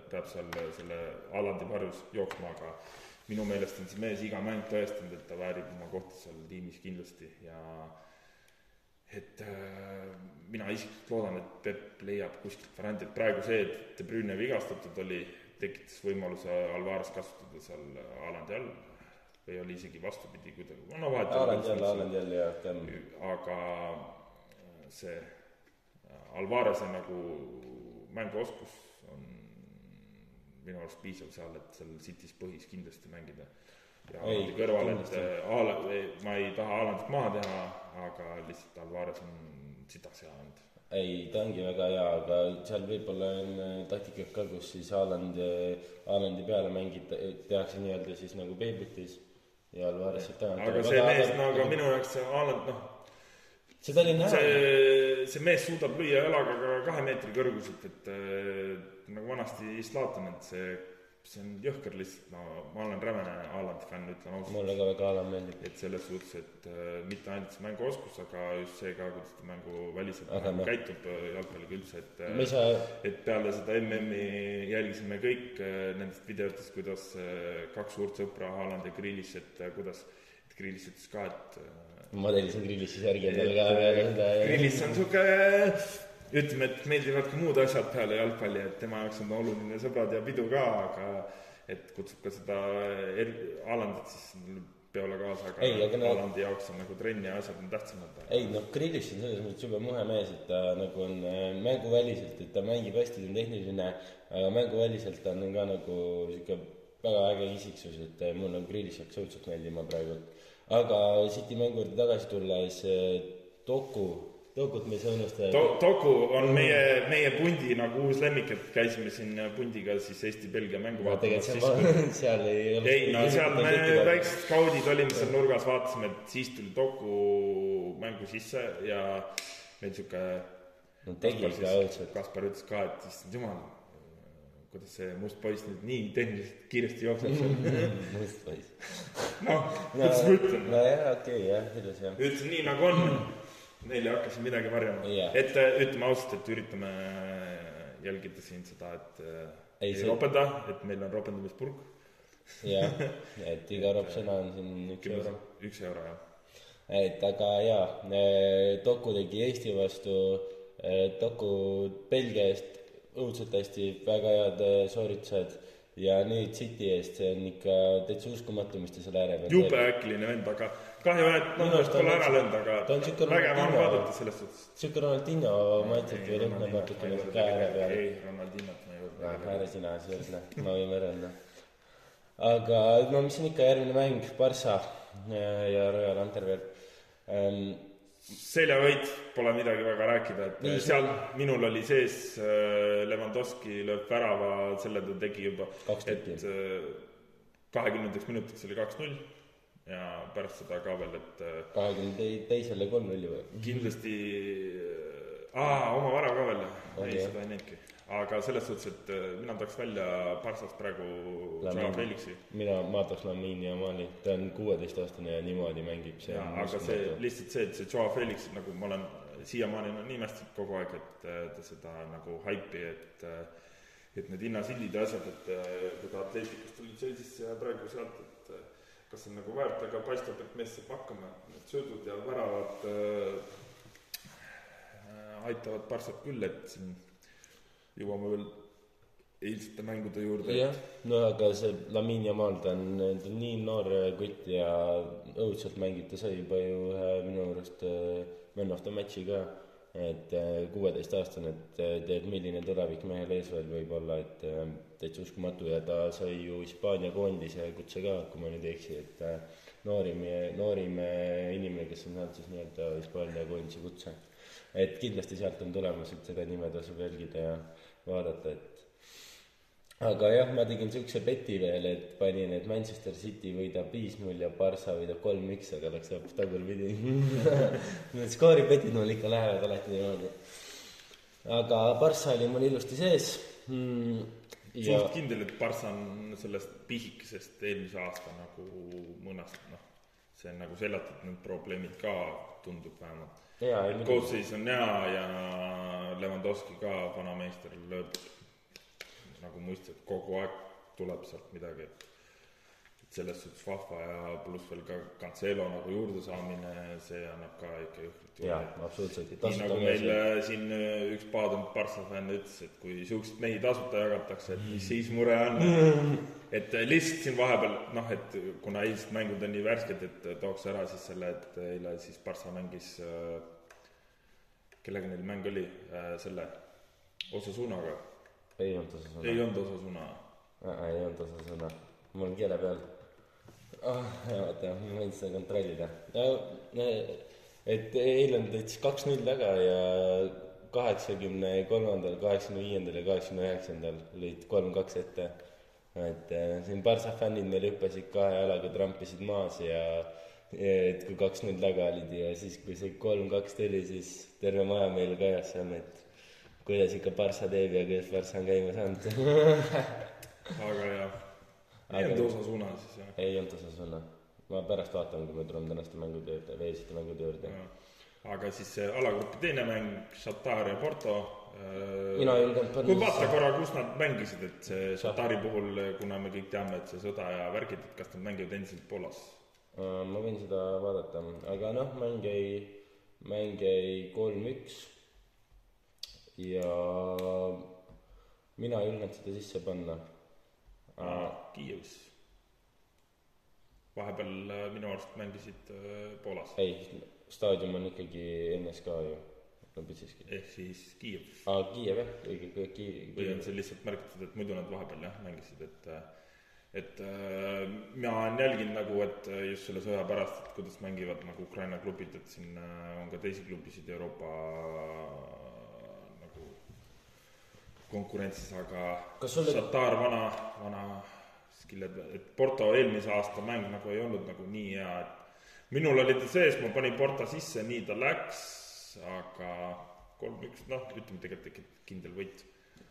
peab seal selle Alandi varjus jooksma, aga minu meelest on see mees iga mäng tõestanud, et ta väärib oma kohta seal tiimis kindlasti ja et äh, mina isiklikult loodan, et Peep leiab kuskilt varianti, et praegu see, et De Bruyne vigastatud oli, tekitas võimaluse Alvarez kasutada seal Alandi all või oli isegi vastupidi kuidagi, no vahet Haaland jälle, Haaland jälle ja Cam. aga see Alvarese nagu mänguoskus minu arust piisav seal, et seal City's põhis kindlasti mängida. ja Ei, kõrval, et äh, Haaland, ma ei taha Haalandit maha teha, aga lihtsalt Alvarez on sitas hea olnud. ei, ta ongi väga hea, aga seal võib-olla on äh, taktikad ka, kus siis Haaland, Haalandi peale mängida, tehakse nii-öelda siis nagu peibutis ja Alvarez saab tagant. aga see mees, no aga minu jaoks see Haaland, noh, seda oli näha. see, see mees suudab lüüa jalaga ka kahe meetri kõrguselt, et äh, nagu vanasti Zlatan, et see, see on jõhker lihtsalt, no ma olen rämene Haalandi fänn, ütlen ausalt. mulle ka väga Haaland meeldib. et selles suhtes, et äh, mitte ainult see mänguoskus, aga just see ka, kuidas ta mänguväliselt Aga nagu noh- käitub äh, jalgpalliga üldse, et äh, saa, et peale seda MM-i jälgisime kõik äh, nendest videotest, kuidas äh, kaks suurt sõpra, Haaland ja Grealish, et äh, kuidas, et Grealish ütles ka, et äh, ma tellisin grillis siis järgi endale ka peale seda ja Grillis on sihuke, ütleme, et meeldivad ka muud asjad peale jalgpalli, et tema jaoks on oluline sõbrad ja pidu ka, aga et kutsub ka seda er-, Haalandit siis peole kaasa, aga Ei, aga no- Haalandi jaoks on nagu trenn ja asjad on tähtsamad. ei noh, Grillis on selles mõttes jube muhe mees, et ta nagu on äh, mänguväliselt, et ta mängib hästi, ta on tehniline, aga mänguväliselt ta on ka nagu sihuke väga äge isiksus, et äh, mulle on Grillis absoluutselt meeldima praegu. aga City mängu juurde tagasi tulles, Doku, Dokut me ei saa unustada To-, Toku on meie, meie pundi nagu uus lemmik, et käisime siin pundiga siis Eesti-Belgia mängu vaatamas, on, seal ei ole ei no seal me väiksed skaudid olime seal nurgas, vaatasime, et siis tuli Toku mängu sisse ja meil sihuke no tegi ikka õudselt. Kaspar ütles ka, et issand jumal, kuidas see must poiss nüüd nii tehniliselt kiiresti jookseb seal. <laughs> must poiss. <laughs> noh, kuidas ma ütlen, nojah, okei okay, jah, ilus jah. ütlesin nii nagu on. Neil ei hakka siin midagi varjama Jah. et äh, ütleme ausalt, et üritame jälgida siin seda, et äh, Ei, ei see- ropenda, et meil on ropendamispurk. jah, <laughs> et iga ropsõna on siin üks euro. üks euro jah. et aga jaa, Doku tegi Eesti vastu, Doku Belgia eest õudselt hästi, väga head sooritused ja nüüd City eest, see on ikka täitsa uskumatu, mis ta seal ääre peal jube äkiline vend, aga kahju jah, et Minu noh, pole ära siuke- löönud, ta on aga siuke vägev on vaadata selles suhtes. sihuke Ronaldinho maitset või lõhnab natukene sealt ääre peal. ei, Ronaldinot ma ei jõudnud. ääre sina siis noh, ma võin võrrelda. aga no mis on ikka järgmine mäng, Barca ja, ja Royal Antwerp ähm,. seljavõit, pole midagi väga rääkida, et Nii, seal minul oli sees äh, Levanovski lööb värava, selle ta tegi juba, et äh, kahekümnendaks minutiks oli kaks-null ja pärast seda ka veel, et äh, kahekümne teisele kolm-nulli või? kindlasti, aa, oma värav ka veel, Oli, ei seda ei näinudki. aga selles suhtes, et äh, mina tahaks välja Barssast praegu. Joao Felixi mina, ma tahaks Lamine Yamali, ta on kuueteistaastane ja niimoodi mängib, aga see, lihtsalt see, et see Joao Felix, nagu ma olen siiamaani olen imestanud kogu aeg, et äh, ta seda nagu haipi, et äh, et need hinnasildid ja asjad, et äh, kui ta Atleticust tuli Chelsea'sse ja praegu sealt, et äh, kas on nagu väärt, aga paistab, et mees saab hakkama, need söödud ja väravad äh, äh, aitavad Barssat küll, et siin jõuame veel eilsete mängude juurde jah, no aga see Lamin Jamal, ta on, ta on nii noor kutt ja õudselt mängib, ta sai juba ju ühe minu arust äh, man of the match'i ka. Et kuueteistaastane, et äh, tead, milline tulevik mehel ees veel võib olla, et äh, täitsa uskumatu ja ta sai ju Hispaania koondise kutse ka, kui ma nüüd ei eksi, et äh, noorim, noorim äh, inimene, kes on saanud siis nii-öelda Hispaania koondise kutse. et kindlasti sealt on tulemas, et seda nime tasub jälgida ja vaadata, et aga jah, ma tegin siukse beti veel, et panin, et Manchester City võidab viis-null ja Barca võidab kolm-üks, aga läks hoopis tagurpidi. <laughs> Need skooribetid mul ikka lähevad alati niimoodi. aga Barca oli mul ilusti sees mm,. ja suht kindel, et Barca on sellest pisikesest eelmise aasta nagu mõnest, noh, see on nagu seljatud, need probleemid ka tundub vähemalt. koosseis on hea ja Lewandowski ka, vanameister, lööb nagu muistab, kogu aeg tuleb sealt midagi, et et selles suhtes vahva ja pluss veel ka Cancelo nagu juurde saamine, see annab ka ikka jõhkralt jaa juurde., absoluutselt. nii nagu meil äh, siin äh, üks paadunud Barca fänn ütles, et kui siukseid mehi tasuta jagatakse, et mis siis mure on. et äh, lihtsalt siin vahepeal noh, et kuna eilsed mängud on nii värsked, et äh, tooks ära siis selle, et eile siis Barca mängis kellega neil mäng oli selle Osasunaga, ei olnud osa sõna ei. olnud Osasuna. ei olnud osa sõna, mul on keele peal oh,. oota, ma võin seda kontrollida et eile on täitsa kaks-null taga ja kaheksakümne kolmandal, kaheksakümne viiendal ja kaheksakümne üheksandal olid kolm-kaks ette. et eh, siin Barca fännid meil hüppasid kahe jalaga, trampisid maas ja et kui kaks-null taga olid ja siis, kui see kolm-kaks tuli, siis terve maja meil kajas seal, et kuidas ikka Barca teeb ja kuidas Barca on käima saanud <laughs> aga jah, ei olnud Osasuna siis jah. ei olnud osa sõna. ma pärast vaatan, kui me tuleme tänaste mängude juurde, veesite mängude juurde. aga siis see alagrupi teine mäng, Shatar ja Porto. mina ei julgenud kui panna vaata korra, kus nad mängisid, et see Shatari puhul, kuna me kõik teame, et see sõda ja värgid, et kas nad mängivad endiselt Poolas? Äh, ma võin seda vaadata, aga noh, mäng jäi, mäng jäi kolm-üks ja mina ei julgenud seda sisse panna. Kiievis. vahepeal äh, minu arust mängisid äh, Poolas, ei, staadion on ikkagi NSK ju, Lubitšiski. ehk siis Kiiev. aa, Kiiev jah, õige, Kiiev. või on see lihtsalt märgitud, et muidu nad vahepeal jah, mängisid, et et äh, mina olen jälginud nagu, et äh, just selle sõja pärast, et kuidas mängivad nagu Ukraina klubid, et siin äh, on ka teisi klubisid Euroopa konkurentsis, aga Kas sulle- Shatar vana, vana skill'ed, et Porto eelmise aasta mäng nagu ei olnud nagu nii hea, et minul oli ta sees, ma panin Porto sisse, nii ta läks, aga kolm-üks, noh, ütleme tegelikult ikka kindel võit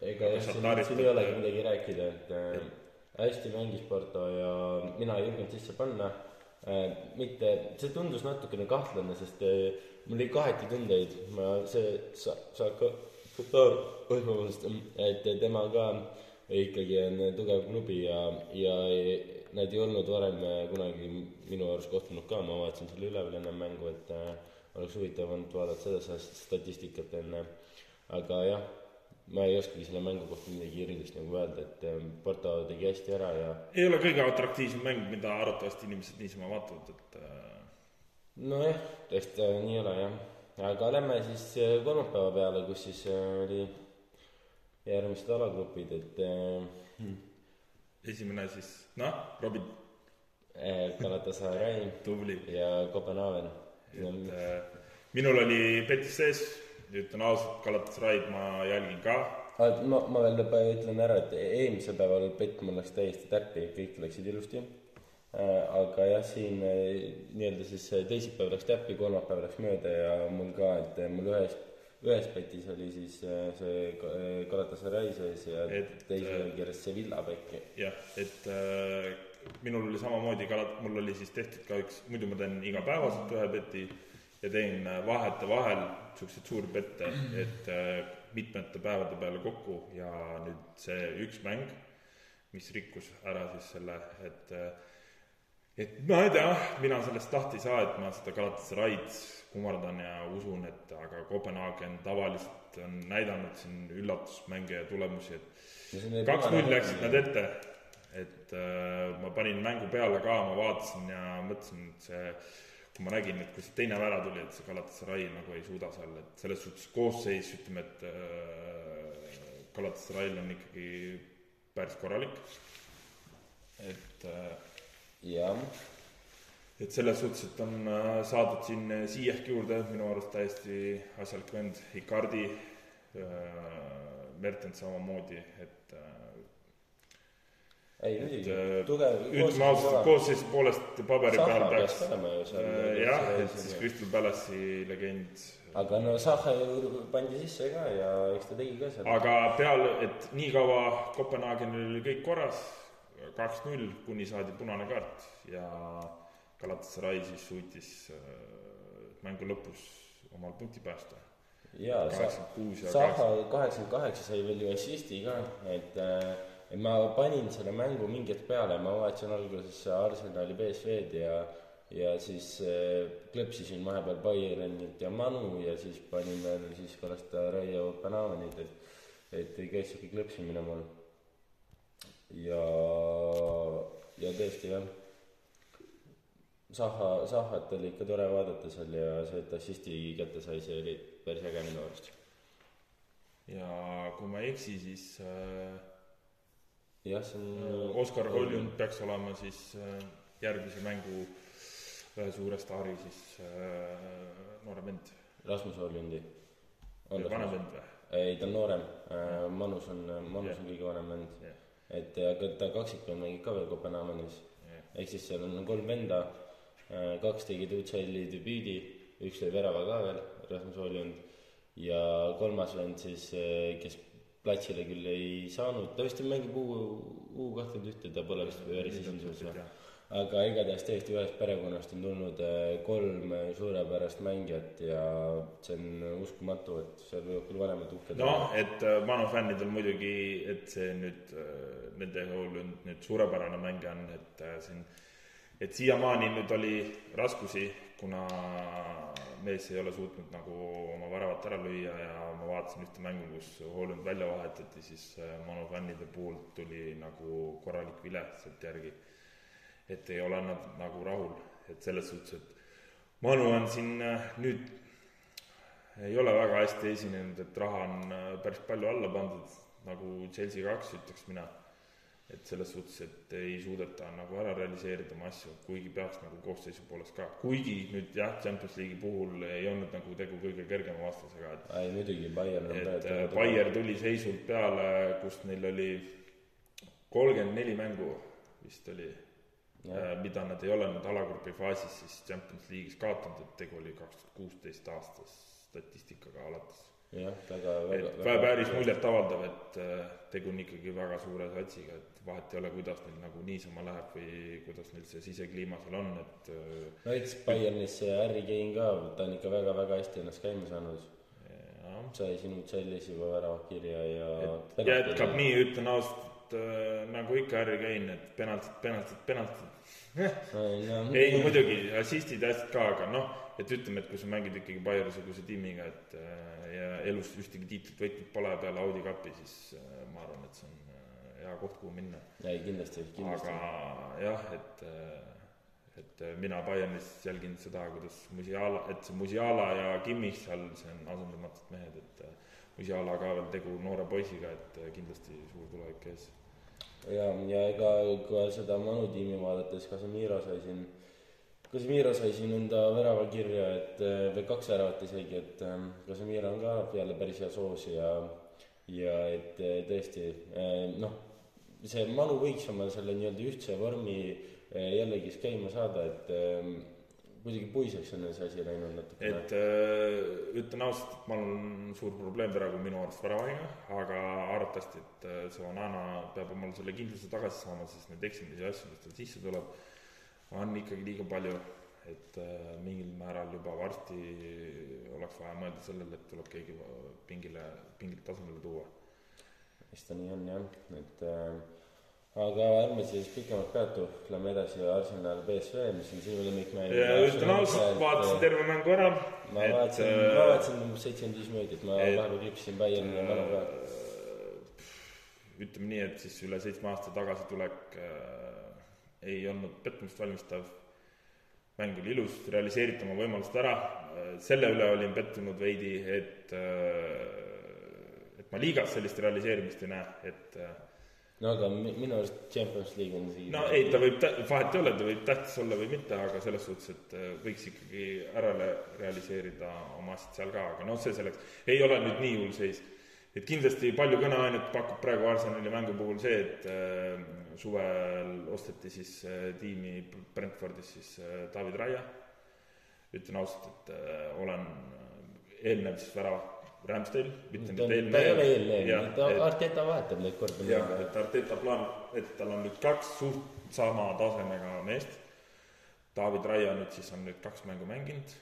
ega jah, siin, siin ei et- olegi midagi rääkida, et äh, hästi mängis Porto ja mina ei julgenud sisse panna äh,. mitte, see tundus natukene kahtlane, sest äh, mul oli kaheti tundeid, ma, see sa-, Saka, Katar, oi vabandust, et tema ka ikkagi on tugev klubi ja, ja nad ei olnud varem äh, kunagi minu arust kohtunud ka, ma vaatasin selle üle veel enne mängu, et äh, oleks huvitav olnud vaadata seda statistikat enne, aga jah ma ei oskagi selle mängu kohta midagi erilist nagu öelda, et ähm, Porto tegi hästi ära ja ei ole kõige atraktiivsem mäng, mida arvatavasti inimesed niisama vaatavad, et äh, nojah, eks ta nii ole jah. Aga lähme siis äh, kolmapäeva peale, kus siis äh, oli järgmised alagrupid, et äh, esimene siis, noh, Robin, Galatasaray <laughs> tubli. ja Kopenhaagen. et äh, minul oli Betis sees, ütlen ausalt, Galatasaray'd ma jälgin ka, ma, ma veel ütlen ära, et eelmisel päeval pett mul läks täiesti täppi, kõik läksid ilusti. Aga jah, siin äh, nii-öelda siis äh, teisipäev läks täppi, kolmapäev läks mööda ja mul ka, et äh, mul ühes, ühes petis oli siis äh, see Ga- Galatasaray sees ja Et, teisel äh, kirjas Sevilla pekk. jah, et äh, minul oli samamoodi Galat-, mul oli siis tehtud ka üks, muidu ma teen igapäevaselt ühe beti ja teen äh, vahetevahel siukseid suuri bette, et äh, mitmete päevade peale kokku ja nüüd see üks mäng, mis rikkus ära siis selle, et äh, et ma ei tea, mina sellest lahti ei saa, et ma seda Galatasaray'd kummardan ja usun, et aga Kopenhaagen tavaliselt on näidanud siin üllatusmänge ja tulemusi, et kaks-null läksid nad ette. et äh, ma panin mängu peale ka, ma vaatasin ja mõtlesin, et see kui ma nägin, et kui see teine värav tuli, et see Galatasaray nagu ei suuda seal, et selles suhtes koosseis, ütleme, et äh, Galatasarayl on ikkagi päris korralik. et äh, jah. Et selles suhtes, et on äh, saadud siin Ziyech juurde, minu arust täiesti asjalik vend, Icardi, äh, Mertens samamoodi, et äh, ei muidugi, tugev ütleme ausalt, koosseisu poolest paberi peal peaks ju jah, et siis Crystal Palace'i legend. Aga no Sahe pandi sisse ka ja eks ta tegi ka seal. aga peale, et nii kaua Kopenhaagenil oli kõik korras, kaks-null, kuni saadi punane kaart ja Galatasaray siis suutis äh, mängu lõpus omal punkti päästa. jaa, Zaha kaheksakümmend kaheksa sai veel ju assisti ka, et äh, et ma panin selle mängu mingi hetk peale, ma vaatasin alguses Arsenali BSV-d ja ja siis äh, klõpsisin vahepeal Bayernit ja Manu ja siis panin veel siis pärast Raio Panamanit, et et ei käis sihuke klõpsimine mul. Ja, ja tõesti jah Zaha, Zahat oli ikka tore vaadata seal ja see, et assisti kätte sai, see oli päris äge minu arust. ja kui ma ei eksi, siis äh, jah, see on äh, Oskar Holjund peaks olema siis äh, järgmise mängu ühe suure staari siis äh, noorem vend. Rasmus Holjundi. vanem vend või? ei, ta on noorem äh,, Manus on, Manus yeah. on kõige vanem vend yeah.. Et aga ta kaksikul mängib ka veel Kopenhaagenis. Yeah.. ehk siis seal on kolm venda. Äh, kaks tegid UCL-i debüüdi, üks lõi värava ka veel, Rasmus Oljund, ja kolmas vend siis, äh, kes platsile küll ei saanud, ta vist mängib U, U kahtekümmend ühte, ta pole vist päris esinduses, aga igatahes täiesti ühest perekonnast on tulnud äh, kolm suurepärast mängijat ja see on uskumatu, et seal võivad küll vanemad uhked olla. noh, et Manu fännidel muidugi, et see nüüd nende nüüd, nüüd suurepärane mängija on, et siin äh, et siiamaani nüüd oli raskusi, kuna mees ei ole suutnud nagu oma väravat ära lüüa ja ma vaatasin ühte mängu, kus Holland välja vahetati, siis äh, Manu fännide puhult tuli nagu korralik vile sealt järgi. Et ei ole nad nagu rahul, et selles suhtes, et Manu on siin äh, nüüd, ei ole väga hästi esinenud, et raha on äh, päris palju alla pandud, nagu Chelsea kaks, ütleks mina. Et selles suhtes, et ei suudeta nagu ära realiseerida oma asju, kuigi peaks nagu koosseisu poolest ka, kuigi nüüd jah, Champions League'i puhul ei olnud nagu tegu kõige kergema vastasega, et ei muidugi, Bayern on et äh, Bayer tuli seisult peale, kus neil oli kolmkümmend neli mängu vist oli, mida nad ei ole nüüd alagrupi faasis siis Champions League'is kaotanud, et tegu oli kaks tuhat kuusteist aastas statistikaga alates jah, väga, väga. päris muljetavaldav, et äh, tegu on ikkagi väga suure satsiga, et vahet ei ole, kuidas neil nagu niisama läheb või kuidas neil see sisekliima seal on, et. Äh, no eks Bayernis see Harry Kane ka, ta on ikka väga-väga hästi ennast käima saanud. sai sinu tšellis juba väravad kirja ja. jätkab nii, ütlen ausalt äh, nagu ikka Harry Kane, et penaltid, penaltid, penaltid ei muidugi, assistid asjad ka, aga noh, et ütleme, et kui sa mängid ikkagi Bayerni-suguse tiimiga, et äh, ja elus ühtegi tiitlit võitnud pole peale Audi Cupi, siis äh, ma arvan, et see on hea koht, kuhu minna. ei, kindlasti, kindlasti. aga jah, et, et mina Bayernis jälgin seda, kuidas Musiala, et see Musiala ja Kimmich seal, see on asendamatud mehed, et Musiala ka veel tegu noore poisiga, et kindlasti suur tulevik ees. Ja, ja ega ka seda Manu tiimi vaadates, Casemiro sai siin Casemiro sai siin enda värava kirja, et või kaks väravat isegi, et Casemiro on ka jälle päris hea soos ja ja et tõesti noh, see Manu võiks oma selle nii-öelda ühtse vormi eh, jällegi käima saada, et kuidagi puiseks on see asi läinud natukene. et äh, ütlen ausalt, et mul on suur probleem praegu minu arust väravahiga, aga arvatavasti, et äh, see Onana peab omal selle kindluse tagasi saama, sest neid eksimisi ja asju, mis tal sisse tuleb, on ikkagi liiga palju, et äh, mingil määral juba varsti oleks vaja mõelda sellele, et tuleb keegi pingile, pingile tasemele tuua. Eks ta nii on jah, et äh, aga ärme siis pikemalt peatu, lähme edasi Arsenal BSV, mis on sinu lemmikmäng. ja ütlen ausalt, vaatasin terve mängu ära. ma vaatasin, ma vaatasin umbes seitsekümmend viis minutit, ma et- vahepeal klippisin Bayerni mälu pealt. ütleme nii, et siis üle seitsme aasta tagasitulek äh, ei olnud pettumust valmistav. mäng oli ilus, realiseeriti oma võimalused ära äh,. selle üle olin pettunud veidi, et äh,, et ma liigas sellist realiseerimist ei näe, et äh, no aga mi- minu arust Champions League on siin. no ei, ta võib, vahet ei ole, ta võib tähtis olla või mitte, aga selles suhtes, et äh, võiks ikkagi ära realiseerida oma asjad seal ka, aga noh, see selleks, ei ole nüüd nii hull seis. et kindlasti palju kõneainet pakub praegu Arsenali mängu puhul see, et äh, suvel osteti siis äh, tiimi Brentfordis siis äh, David Raia. ütlen ausalt, et äh, olen äh, eelnev siis värav Ramsdale, mitte nüüd et- Arteta vahetab neid kordi. jah, et Arteta plaan, et tal on nüüd kaks suht sama tasemega meest. David Raia nüüd siis on nüüd kaks mängu mänginud.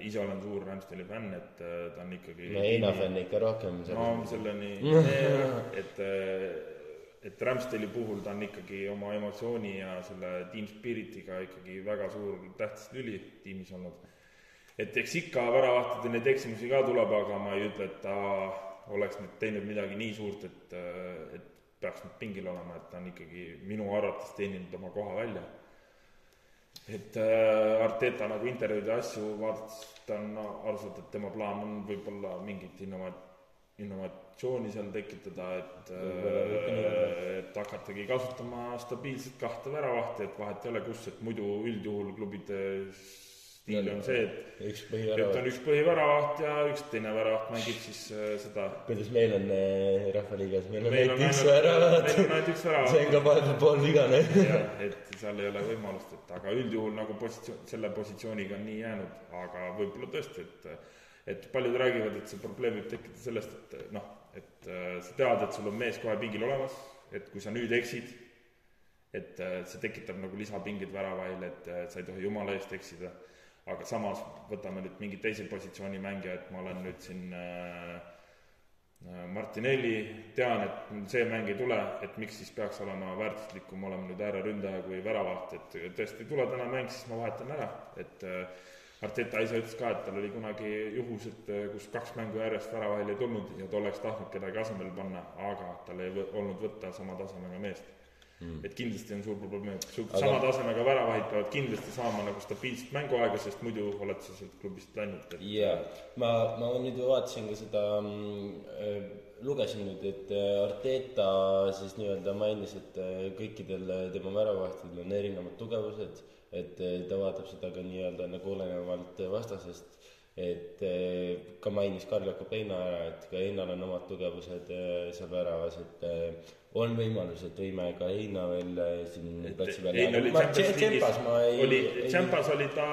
ise olen suur Ramsdale'i fänn, et äh, ta on ikkagi. no Heina fänn ikka rohkem. no selleni, <laughs> et, et Ramsdale'i puhul ta on ikkagi oma emotsiooni ja selle team spirit'iga ikkagi väga suur tähtis lüli tiimis olnud. Et eks ikka väravahtide neid eksimusi ka tuleb, aga ma ei ütle, et ta oleks nüüd teinud midagi nii suurt, et, et peaks nüüd pingil olema, et ta on ikkagi minu arvates teeninud oma koha välja. et äh, Arteta nagu intervjuude asju vaadates ta on aru saanud, et tema plaan on võib-olla mingit innova-, innovatsiooni seal tekitada, et äh, et hakatagi kasutama stabiilselt kahte väravahti, et vahet ei ole, kus, et muidu üldjuhul klubide stiil on see, et üks et põhivärav on. üks põhiväravaht ja üks teine väravaht mängib siis äh, seda kuidas meil on äh, Rahvaliigas, meil on ainult üks ainult, värav. meil on ainult üks see värav on ka vahepeal poolvigane. jah, et seal ei ole võimalust, et aga üldjuhul nagu positsioon, selle positsiooniga on nii jäänud, aga võib-olla tõesti, et et paljud räägivad, et see probleem võib tekkida sellest, et noh, et äh, sa tead, et sul on mees kohe pingil olemas, et kui sa nüüd eksid, et äh, see tekitab nagu lisapinged väravail, et äh, sa ei tohi jumala eest eksida, aga samas võtame nüüd mingi teise positsiooni mängija, et ma olen nüüd siin äh, äh, Martinelli, tean, et see mäng ei tule, et miks siis peaks olema väärtuslikum olema nüüd ääreründaja kui väravaht, et tõesti ei tule täna mäng, siis ma vahetan ära, et äh, Arteta ise ütles ka, et tal oli kunagi juhus, et kus kaks mängu järjest väravahil ei tulnud ja ta oleks tahtnud kedagi asemele panna, aga tal ei olnud võtta sama tasemega meest mm.. et kindlasti on suur probleem, et su- Aga- sama tasemega väravahid peavad kindlasti saama nagu stabiilset mänguaega, sest muidu oled sa sealt klubist läinud, et jaa, ma, ma nüüd vaatasin ka seda mm,, lugesin nüüd, et äh, Arteta siis nii-öelda mainis, et äh, kõikidel äh, tema väravahtidel on erinevad tugevused, et äh, ta vaatab seda ka nii-öelda nagu olenevalt äh, vastasest, et äh, ka mainis Karl Jakob Heina ära, et ka Heinal on omad tugevused äh, seal väravas, et äh, on võimalus, et võime ka Heina veel äh, siin platsi peal Tšempas ma ei- oli Champas oli ta,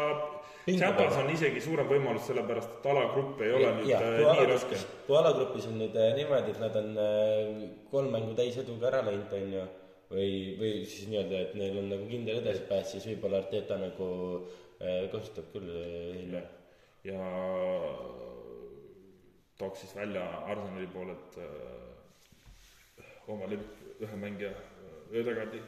peal. on isegi suurem võimalus, sellepärast et alagrupp ei ole nüüd Jah, äh, nii alagrupis- raske. kui alagrupis on nüüd äh, niimoodi, et nad on kolm mängu täiseduga ära läinud, on ju, või, või siis nii-öelda, et neil on nagu kindel edasipääs, siis võib-olla Arteta nagu kasutab küll hiljem. ja tooks siis välja Arsenali poolelt äh, oma lemmik ühe mängija äh, Ödegaardi,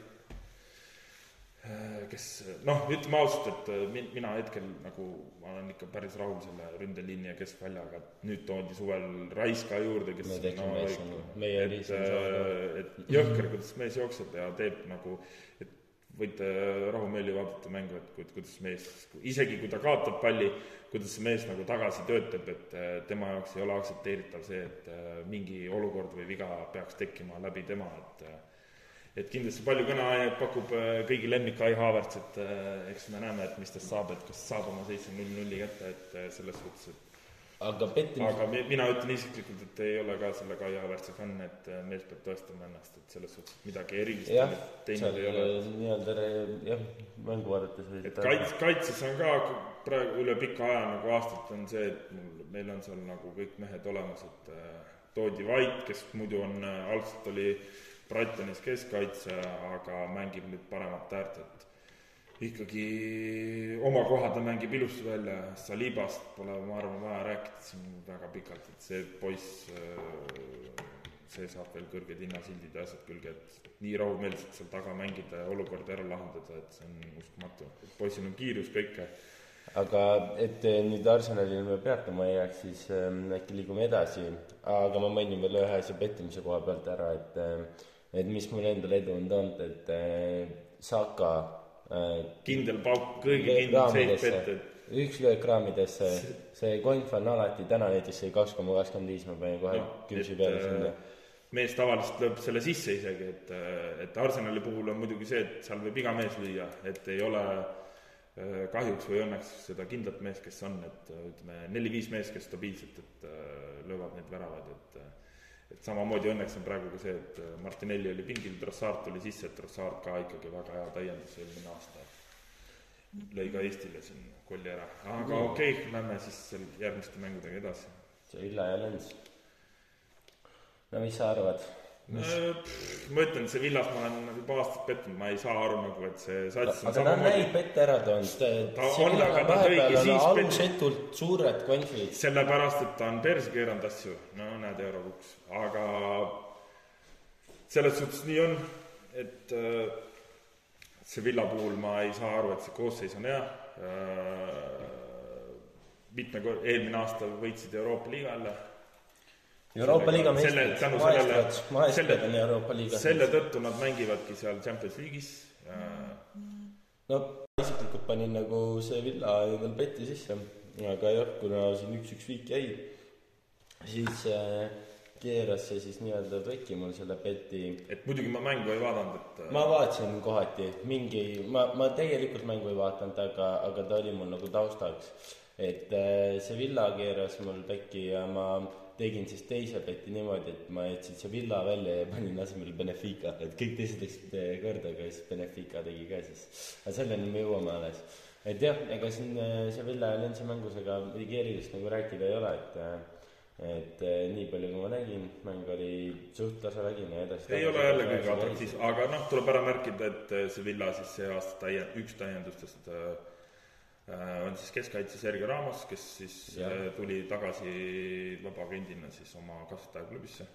kes noh, ütleme ausalt, et äh, min-, mina hetkel nagu ma olen ikka päris rahul selle ründeliini ja keskväljaga, et nüüd toodi suvel Raiska juurde, kes No mees on ju, meie et saada., et jõhker, kuidas mees jookseb ja teeb nagu, et võite rahumeeli vaadata mängu, et ku- kuidas mees, isegi kui ta kaotab palli, kuidas see mees nagu tagasi töötab, et äh, tema jaoks ei ole aktsepteeritav see, et äh, mingi olukord või viga peaks tekkima läbi tema, et äh, et kindlasti palju kõneainet pakub äh, kõigi lemmik Kai Havertz, et äh, eks me näeme, et mis tast saab, et kas saab oma seitse null nulli kätte, et äh, selles suhtes, et aga pettimus, aga mi- mina ütlen isiklikult, et ei ole ka selle Kai Havertzi fänn, et äh, mees peab tõestama ennast, et selles suhtes midagi erilist jah, teinud ei ole. nii-öelda jah, mängu vaadates et kaits-, kaitses on ka praegu üle pika aja nagu aastat on see, et mul, meil on seal nagu kõik mehed olemas, et äh, toodi Vait, kes muidu on äh,, algselt oli Brightonis keskkaitse, aga mängib nüüd paremat äärt, et ikkagi oma koha ta mängib ilusti välja, Salibast pole, ma arvan, vaja rääkida siin väga pikalt, et see poiss äh, see saab veel kõrged hinnasildid ja asjad külge, et nii rahumeelselt seal taga mängida ja olukorda ära lahendada, et see on uskumatu. poisil on kiirus, kõike. aga et eh, nüüd Arsenalil me peatuma ei jääks, siis ähm, äkki liigume edasi, aga ma mainin veel ühe asja pettimise koha pealt ära, et äh, et mis mul endal edu on toonud, et äh, Saka äh, kindel pauk, kõige kindlam seis pett, et üks löök raamidesse, see konf on alati, täna näiteks sai kaks koma kakskümmend viis, ma panin kohe noh, kümsi peale äh, sinna. mees tavaliselt lööb selle sisse isegi, et, äh, et Arsenali puhul on muidugi see, et seal võib iga mees lüüa, et ei ole äh, kahjuks või õnneks seda kindlat meest, kes on, et ütleme, neli-viis meest, kes stabiilselt, et löövad neid väravaid, et et samamoodi õnneks on praegu ka see, et Martinelli oli pingil, Trossard tuli sisse, et Trossard ka ikkagi väga hea täiendus eelmine aasta. lõi ka Eestile siin kolli ära, aga okei okay,, lähme siis järgmiste mängudega edasi. see Villa ja Lens. no mis sa arvad? Ma ütlen, see Villas ma olen juba aastaid pettunud, ma ei saa aru nagu, et see sats aga ta on häid pette ära toonud. Ta on, aga ta tõigi siis alusetult suured konfid. sellepärast, et ta on perse keeranud asju, no näed, eurokuks, aga selles suhtes nii on, et äh, see Villa puhul ma ei saa aru, et see koosseis on hea. Äh,, mitme kor-, eelmine aasta võitsid Euroopa liiga jälle Euroopa liiga meistrid, maestrad, maestrad on Euroopa liigas. selle tõttu nad mängivadki seal Champions League'is äh, no isiklikult panin nagu see Villa endal peti sisse, aga jah, kuna siin üks-üks viik jäi, siis äh, keeras see siis nii-öelda trekki mul selle peti. et muidugi ma mängu ei vaadanud, et äh, ma vaatasin kohati mingi, ma, ma tegelikult mängu ei vaadanud, aga, aga ta oli mul nagu taustaks. et see Villa keeras mul pekki ja ma tegin siis teise peti niimoodi, et ma jätsin see Villa välja ja panin asemele Benefica, et kõik teised läksid äh, korda, aga siis Benefica tegi ka siis. aga selleni me jõuame alles. et jah, ega siin äh, see Villa ja Lensi mängus ega midagi erilist nagu rääkida ei ole, et äh, et nii palju, kui ma nägin, mäng oli suht tasavägine ja edasi. ei ole jälle kõige atraktiivsem, aga noh, tuleb ära märkida, et äh, see Villa siis see aasta täie-, üks täiendustest äh, on siis keskkaitse Sergei Ramos, kes siis Jah. äh, tuli tagasi vabaagendina siis oma kasvatajaklubisse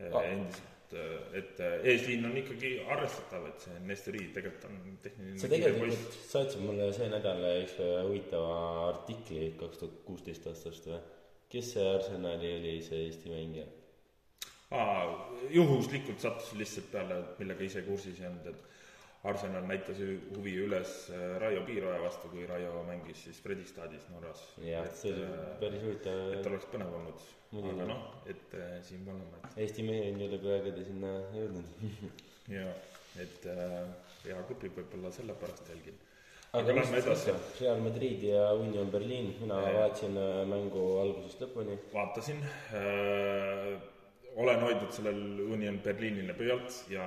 äh, Ah. endiselt, äh, et äh, eesliin on ikkagi arvestatav, et see Nestori tegelikult on tehniline sa tegelikult saatsid mulle see nädal üks huvitava artikli kaks tuhat kuusteist aastast või? kes see Arsenali oli, see Eesti mängija? aa, juhuslikult sattusin lihtsalt peale, millega ise kursis ei olnud, et Arsenal näitas huvi üles äh, Raio Piiroja vastu, kui Raio mängis siis Fredrikstadis Norras. jah, see oli äh, päris et huvitav. oleks põnev olnud, aga noh, et äh, Siim Vallumäe, Eesti mehed ei ole kui aegade sinna jõudnud. <laughs> jaa, et äh, hea klubib võib-olla sellepärast jälgin. aga aga lähme edasi, Real Madrid ja Union Berliin, mina Jah. vaatasin äh, mängu algusest lõpuni. vaatasin äh,, olen hoidnud sellel Union Berliinile pöialt ja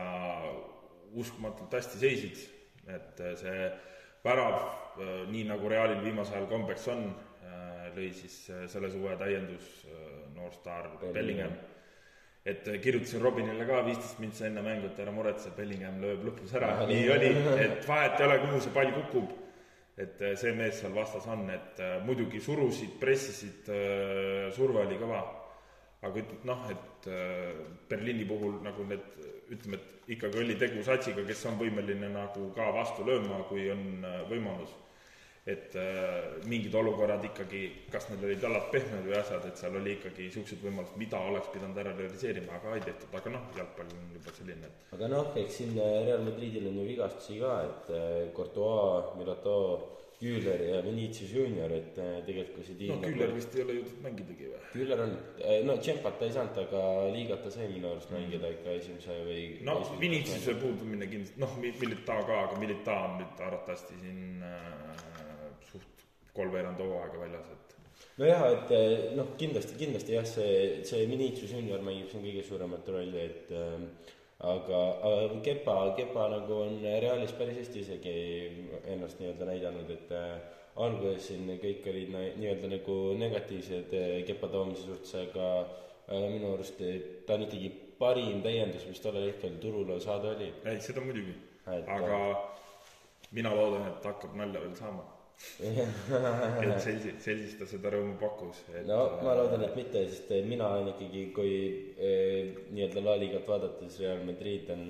uskumatult hästi seisid, et äh, see värav äh,, nii nagu Realil viimasel ajal kombeks on äh,, lõi siis selle suve täiendus noorstaar Bellingham. Et kirjutasin Robinile ka viisteist mintsa enne mängu, et ära muretse, Bellingham lööb lõpus ära. Nii. Oli, et vahet ei ole, kuhu see pall kukub. Et see mees seal vastas on, et muidugi surusid, pressisid, surve oli kõva, aga ütled noh, et Berliini puhul nagu need, ütleme, et ikkagi oli tegu satsiga, kes on võimeline nagu ka vastu lööma, kui on äh, võimalus. et äh, mingid olukorrad ikkagi, kas need olid jalad pehmed või asjad, et seal oli ikkagi niisugused võimalused, mida oleks pidanud ära realiseerima, aga ei tehtud, aga noh, jalgpall on juba selline, et aga noh, eks siin Real Madridil on ju vigastusi ka, et äh, Courtois, Mirato, Kühler ja Vinicius Junior, et äh, tegelikult kui see tiim no Küller vist ei ole jõudnud mängidagi või? Kühler on, no Tšempat ta ei saanud, aga liigat ta sai minu arust mängida ikka esimese või no Viniciuse puudumine kindlasti, noh, Milita ka, aga Milita on nüüd arvatavasti siin äh, suht kolmveerand hooaega väljas, et nojah, et eh, noh, kindlasti, kindlasti jah, see, see Vinicius Junior mängib siin kõige suuremat rolli, et äh, aga, aga Kepa, Kepa nagu on Realis päris hästi isegi ennast nii-öelda näidanud, et äh, alguses siin kõik olid nii-öelda nagu negatiivsed äh, Kepa toomise suhtes, aga aga minu arust ta on ikkagi parim täiendus, mis tollel hetkel turule saada oli. ei, seda muidugi aga mina loodan, et hakkab nalja veel saama. Et <laughs> selsi-, selsis ta seda rõõmu pakkus, no ma loodan, et mitte, sest eh, mina olen ikkagi, kui eh, nii-öelda La Ligat vaadates Real Madrid on,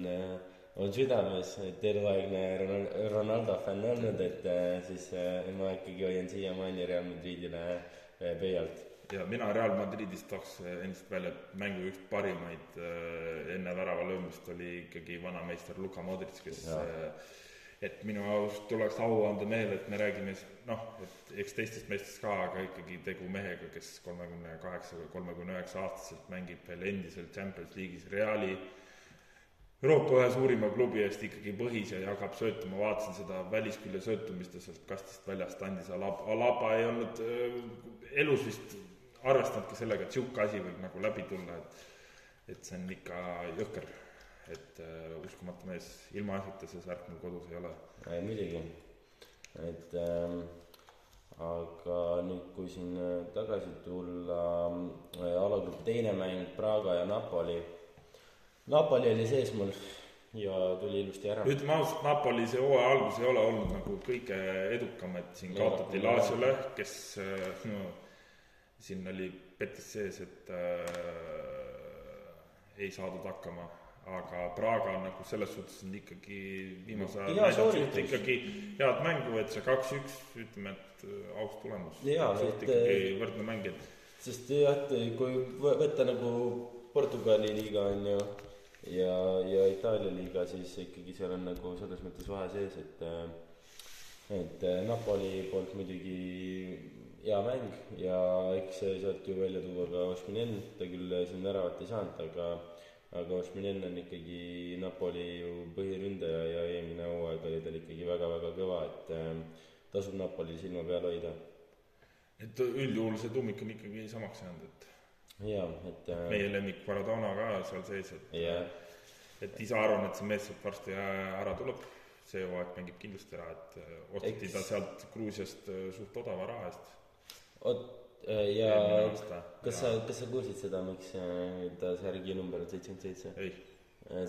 on südames, eluaegne Ronal- Ronaldo fänn olnud, et eh, siis eh, ma ikkagi hoian siiamaani Real Madridile eh, pöialt. ja mina Real Madridist tooks endiselt välja, et mängu üks parimaid äh, enne värava löömist oli ikkagi vanameister Luka Modric, kes Jaa. Et minu arust tuleks au anda meele, et me räägime noh, et eks teistest meestest ka, aga ikkagi tegu mehega, kes kolmekümne kaheksa või kolmekümne üheksa aastaselt mängib veel endiselt Champions League'is Reali Euroopa ühe suurima klubi eest ikkagi põhis ja jagab söötu, ma vaatasin seda väliskülje söötu, mis ta sealt kastist väljast andis, Alaba, Alaba ei olnud äh, elus vist arvestanudki sellega, et sihuke asi võib nagu läbi tulla, et et see on ikka jõhker. Et äh, uskumatu mees, ilma asjata see särk mul kodus ei ole. muidugi, et ähm, aga nüüd, kui siin äh, tagasi tulla äh, alagrupi teine mäng, Praga ja Napoli. Napoli oli sees mul ja tuli ilusti ära. ütleme ausalt, Napoli see hooaja algus ei ole olnud nagu kõige edukam, et siin kaotati. Laasiole, kes äh, no siin oli petis sees, et äh, ei saadud hakkama, aga Praga nagu selles suhtes on ikkagi viimasel ajal näidanud ikkagi head mängu, et see kaks-üks, ütleme, et äh, aus tulemus. Ikkagi võrdne mäng, et sest jah, et kui võ- võtta nagu Portugali liiga on ju ja, ja Itaalia liiga, siis ikkagi seal on nagu selles mõttes vahe sees, et äh, et äh, Napoli poolt muidugi hea mäng ja eks sealt ju välja tuua ka Ošminen, ta küll siin väravat ei saanud, aga aga Ošminen on ikkagi Napoli ju põhiründaja ja eelmine hooaeg oli tal ikkagi väga-väga kõva, et äh, tasub Napolil silma peal hoida. et üldjuhul see tuumik on ikkagi samaks jäänud, et jaa, et äh, meie lemmik Maradona ka seal sees, et jah, et ise arvan, et see mees sealt varsti ära tuleb, see hooaeg mängib kindlasti ära, et äh, osteti Eks- ta sealt Gruusiast äh, suht odava raha eest. Äh, ja eelmine aasta. kas sa, kas sa kuulsid seda, miks äh, ta särgi number on seitsekümmend seitse? ei,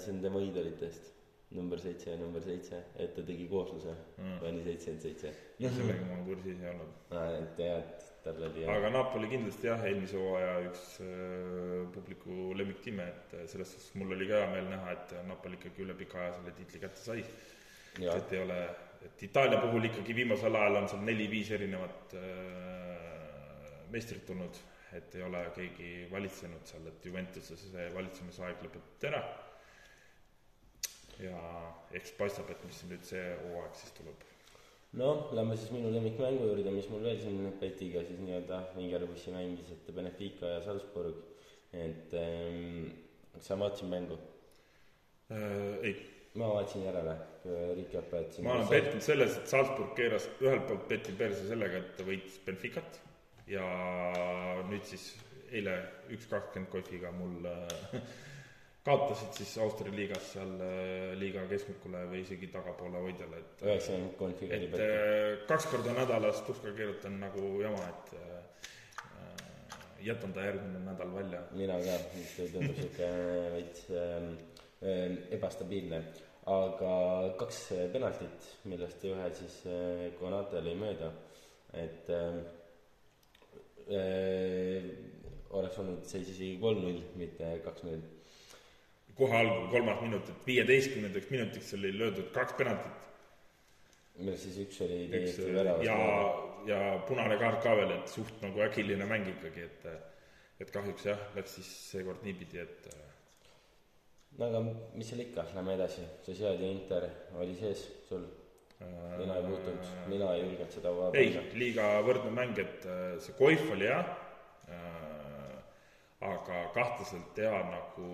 see on tema iidolitest, number seitse ja number seitse, et ta tegi koosluse Mm. pani seitsekümmend seitse. sellega ma kursis ei olnud. et jah, et tal oli aga Napoli kindlasti jah, eelmise hooaja üks äh, publiku lemmiktiime, et äh, selles suhtes mul oli ka hea meel näha, et Napoli ikkagi üle pika aja selle tiitli kätte sai. ja et ei ole, et Itaalia puhul ikkagi viimasel ajal on seal neli-viis erinevat äh, meistrit tulnud, et ei ole keegi valitsenud seal, et Juventuse see valitsemisaeg lõpetati ära. ja eks paistab, et mis nüüd see hooaeg siis tuleb. noh, lähme siis minu lemmikmängu juurde, mis mul veel siin Petiga siis nii-öelda vingerpussi mängis, et Benfica ja Salzburg, et ähm, kas sa vaatasid mängu? Äh, ei, ma vaatasin järele, recap, et ma olen pettunud selles, et Salzburg keeras ühelt poolt Peti perse sellega, et ta võitis Benficat ja nüüd siis eile üks kakskümmend kohviga mul äh, kaotasid siis Austria liigas seal äh, liiga keskmikule või isegi tagapoole hoidjale, et üheksakümmend oli et äh, kaks korda nädalas tuska keerutan nagu jama, et jätan ta järgmine nädal välja. mina ka, see tundub sihuke veits ähm, ähm, ebastabiilne. aga kaks penaltit, millest ühe siis Konate lõi mööda, et äh, oleks olnud seis isegi kolm-null, mitte kaks-null. kohe algul kolmas minut, et viieteistkümnendaks minutiks oli löödud kaks penaltit millest siis üks oli täiesti väravas. ja, ja punane kaart ka veel, et suht nagu äkiline mäng ikkagi, et et kahjuks jah, läks siis seekord niipidi, et no aga mis seal ikka, lähme edasi, Sociedad ja Inter oli sees sul, äh, mina ei puutunud, mina ei julgenud seda hooaja ei, liiga võrdne mäng, et äh, see Koif oli hea äh,, aga kahtlaselt hea nagu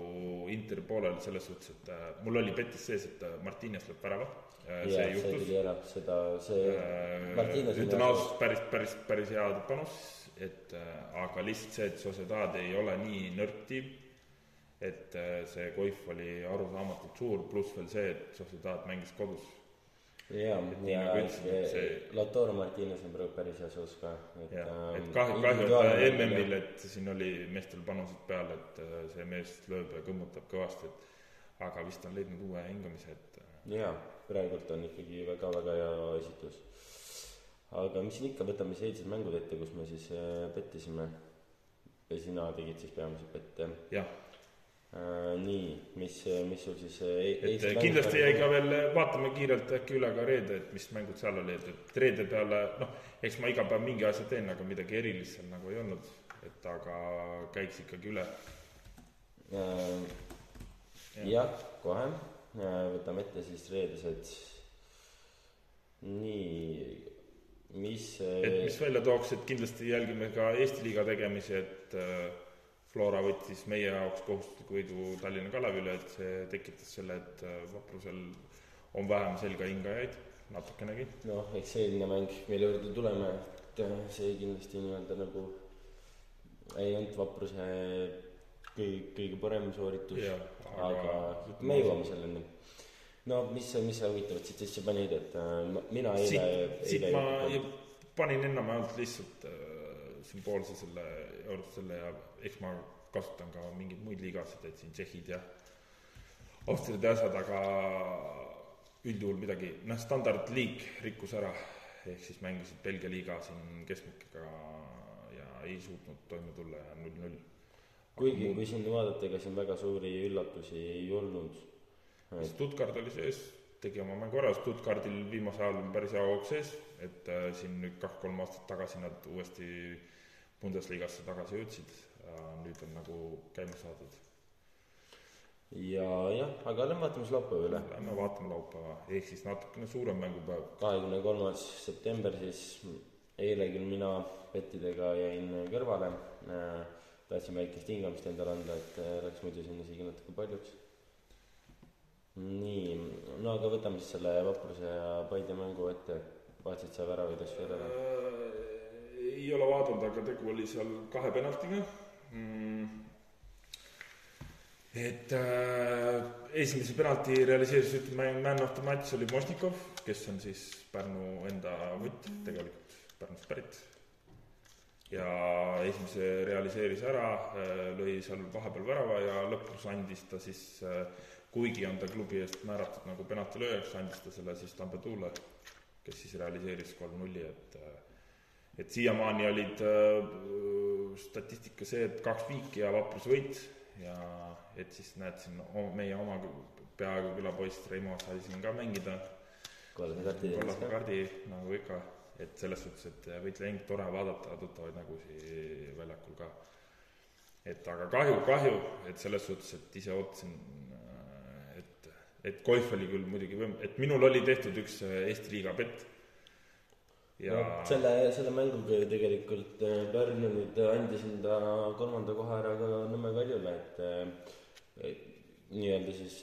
Interi poolel selles suhtes, et äh, mul oli petis sees, et äh, Martines lööb värava. Äh,, see juhtus. seda, see Äh, Martines jah- ausalt, päris, päris, päris hea panus, et äh, aga lihtsalt see, et Sociedad ei ole nii nõrk tiim, et äh, see Koif oli arusaamatult suur, pluss veel see, et Sociedad mängis kodus. Nii ja nagu Lautaro Martines on praegu päris heas osas ka, et kahju, kahju, et ta MM-il, et siin oli meestel panused peal, et äh, see mees lööb ja kõmmutab kõvasti, et aga vist on leidnud uue hingamise, et äh, jaa, praegult on ikkagi väga-väga hea esitus. aga mis siin ikka, võtame siis eilsed mängud ette, kus me siis äh, pettisime. ja sina tegid siis peamiselt pette jah. nii, mis, mis sul siis äh, et kindlasti jäi ka veel, vaatame kiirelt äkki üle ka reede, et mis mängud seal olid, et reede peale noh, eks ma iga päev mingi asja teen, aga midagi erilist seal nagu ei olnud, et aga käiks ikkagi üle. äh,. jah, kohe äh,, võtame ette siis reedesed. nii, mis et mis välja tooks, et kindlasti jälgime ka Eesti liiga tegemisi, et äh, Flora võttis meie jaoks kohustusliku võidu Tallinna Kalavile, et see tekitas selle, et äh, Vaprusel on vähem selga hingajaid natukenegi. noh, eks see eelmine mäng, mille juurde tuleme, et äh, see kindlasti nii-öelda nagu ei olnud vapruse kõige, kõige parem sooritus, aga aga- me jõuame selleni. no mis, mis sa huvitavat siit sisse panid, et äh, ma- mina eile siit, siit eile ma ei ju panin ainult lihtsalt äh, sümboolse selle, selle ja eks ma kasutan ka mingeid muid liigasid, et siin Tšehhid ja Austriad ja asjad, aga üldjuhul midagi, noh, standardliik rikkus ära, ehk siis mängisid Belgia liiga siin keskmikega ja ei suutnud toime tulla ja null-null. kuigi, kui siin vaadata, ega siin väga suuri üllatusi ei olnud. Stuttgart oli sees, tegi oma mängu ära, Stuttgardil viimasel ajal on päris hea hoog sees, et äh, siin nüüd kaks-kolm aastat tagasi nad uuesti Bundesligasse tagasi jõudsid, nüüd on nagu käima saadud. ja jah, aga lähme vaatame siis laupäeva üle. Lähme vaatame laupäeva, ehk siis natukene suurem mängupäev. kahekümne kolmas september siis, eile küll mina pettidega jäin kõrvale äh,. tahtsin väikest hingamist endale anda, et äh, läks muidu siin isegi natuke paljuks. nii, no aga võtame siis selle Vapruse ja Paide mängu ette. vaatasid sa väravaid asju järele? ei ole vaadanud, aga tegu oli seal kahe penaltiga mm.. et äh, esimese penalti realiseeris, ütleme, man of the match oli Mošnikov, kes on siis Pärnu enda vutt, tegelikult Pärnust pärit. ja esimese realiseeris ära, lõi seal vahepeal värava ja lõpus andis ta siis äh, kuigi on ta klubi eest määratud nagu penaltilööjaks, andis ta selle siis Tambetule, kes siis realiseeris kolm-nulli, et äh, et siiamaani olid äh, statistika see, et kaks viiki ja vaprus võit ja et siis näed siin meie oma peaaegu külapoiss Reimo sai siin ka mängida kollase kaardi kollase kaardi nagu ikka, et selles suhtes, et võitlejäng tore vaadata tuttavaid nägusid väljakul ka. et aga kahju, kahju, et selles suhtes, et ise ootasin, et, golf oli küll muidugi võim-, et minul oli tehtud üks äh, Eesti liiga pett. Ja no, selle, selle mänguga ju tegelikult äh, Pärnu nüüd andis enda kolmanda koha ära ka Nõmme Kaljule, et äh, et nii-öelda siis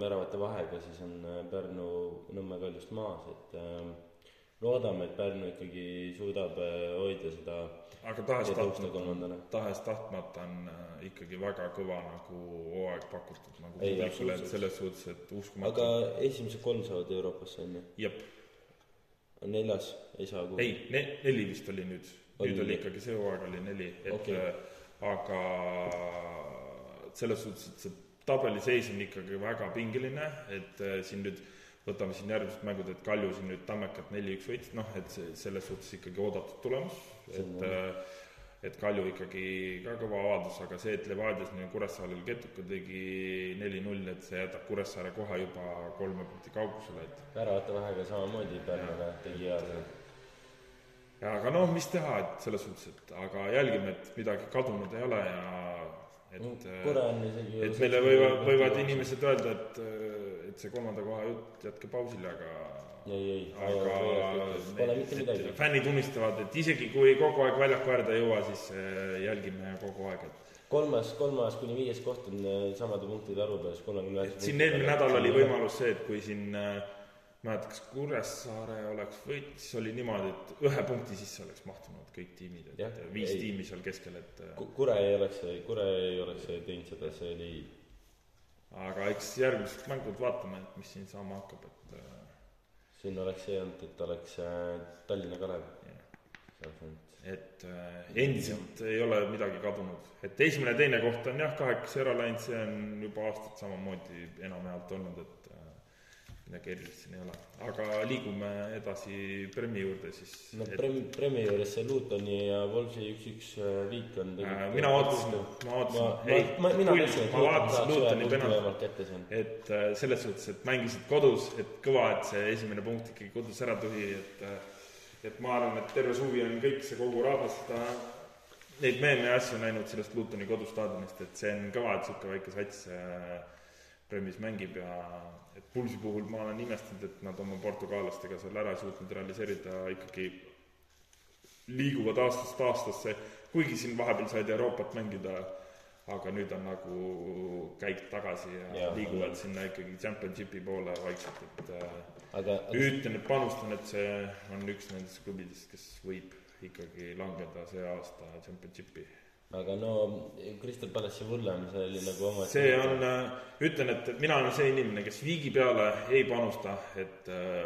väravate vahega siis on Pärnu Nõmme Kaljust maas, et loodame, et Pärnu ikkagi suudab äh, hoida seda aga ja tahes tõusta tahtmata, kolmandale. tahes-tahtmata on äh, ikkagi väga kõva nagu hooaeg pakutud nagu Ei, publikule, et selles suhtes, et uskumatu. Aga esimesed kolm saavad Euroopasse on ju, jep, neljas? Ei saa kuhugi. ei ne-, neli vist oli nüüd, nüüd oli ikkagi see hooaeg oli neli, et okay. aga selles suhtes, et see tabeliseis on ikkagi väga pingeline, et äh, siin nüüd võtame siin järgmised mängud, et Kalju siin nüüd Tammekat neli-üks võitis, noh et see selles suhtes ikkagi oodatud tulemus, et äh, et Kalju ikkagi ka kõva avaldus, aga see, et Levadias nii Kuressaarel Ketuka tegi neli-null, et see jätab Kuressaare kohe juba kolme punkti kaugusele, et väravate vahega samamoodi Pärnule tegi hea töö. ja aga noh, mis teha, et selles suhtes, et aga jälgime, et midagi kadunud ei ole ja et Kure on isegi et meile võivad, võivad inimesed öelda, et, et see kolmanda koha jutt jätke pausile, aga ei, ei, aga pole mitte midagi. fännid unistavad, et isegi kui kogu aeg väljaku äärde ei jõua, siis äh, jälgime kogu aeg, et kolmas, kolmas kuni viies koht on äh, samade punktide arvu peal, kolmekümne et siin eelmine nädal oli. võimalus see, et kui siin äh, mäletad, kas Kuressaare oleks võit, siis oli niimoodi, et ühe punkti sisse oleks mahtunud kõik tiimid, et Jah, viis ei. tiimi seal keskel, et äh, Kure ei oleks, Kure ei oleks teinud seda, see oli, aga eks järgmised mängud vaatame, et mis siin saama hakkab, et äh, siin oleks see olnud, et oleks äh, Tallinna Kalev. et endiselt ei ole midagi kadunud, et esimene ja teine koht on jah, kahekesi ära läinud, see on juba aastaid samamoodi enamjaolt olnud, et midagi erilist siin ei ole. aga liigume edasi Premi juurde siis. no Premi, Premi juures see Lutoni ja Wolvesi üks-üks viik on äh, mina ootasin, ma ootasin, ei, ma, mina mõtlesin, et ma vaatasin Lutoni penalt, et äh, selles suhtes, et mängisid kodus, et kõva, et see esimene punkt ikkagi kodus ära tuli, et äh, et ma arvan, et terve suvi on kõik see kogu rahvas seda neid meeme ja asju näinud sellest Lutoni kodustaadionist, et see on kõva, et niisugune väike sats Premis mängib ja et Pulsi puhul ma olen imestanud, et nad oma portugaalastega seal ära ei suutnud realiseerida, ikkagi liiguvad aastast aastasse, kuigi siin vahepeal said Euroopat mängida, aga nüüd on nagu käik tagasi ja, ja liiguvad ja. sinna ikkagi championship'i poole vaikselt, et äh, aga ütlen, et panustan, et see on üks nendest klubidest, kes võib ikkagi langeda see aasta championship'i aga no Crystal Palace'i hullem, see oli nagu oma see on, äh, ütlen, et mina olen see inimene, kes viigi peale ei panusta, et äh,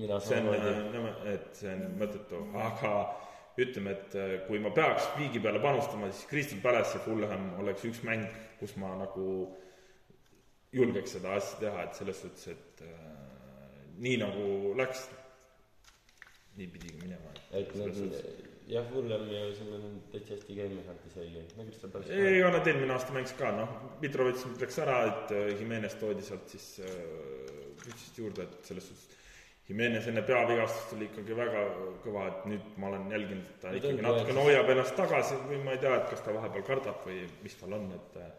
mina see on, äh, et see on mõttetu, aga ütleme, et kui ma peaks viigi peale panustama, siis Crystal Palace ja Fulham oleks üks mäng, kus ma nagu julgeks seda asja teha, et selles suhtes, et äh, nii nagu läks, nii pidigi minema. et nad jah, hullem ja siin on täitsa hästi käima saanud isegi, no Crystal Palace. ei, nad eelmine aasta mängis ka, noh, Mitrovic läks ära, et äh, Jimenez toodi sealt siis äh, juurde, et selles suhtes Jimenez enne peavigastust oli ikkagi väga kõva, et nüüd ma olen jälginud, et ta no, ikkagi natukene hoiab ennast tagasi või ma ei tea, et kas ta vahepeal kardab või mis tal on, et äh,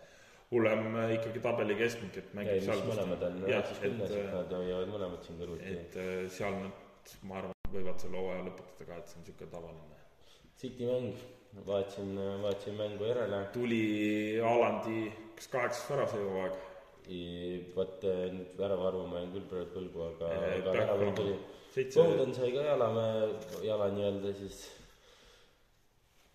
hullem ikkagi tabeli keskmik, et mängib ei, seal. mõlemad on üheksas kümnes, et nad hoiavad mõlemad siin kõrvuti. et seal nad, ma arvan, võivad selle hooaja lõpetada ka, et see on niisugune tavaline City mäng, vaatasin, vaatasin mängu järele. tuli Alandi, kas kaheksas värav see hooaeg? vot nüüd värava arvu ma jään küll praegu põlgu, aga, aga värav tuli. Bowden sai ka jalamäe, jala nii-öelda siis,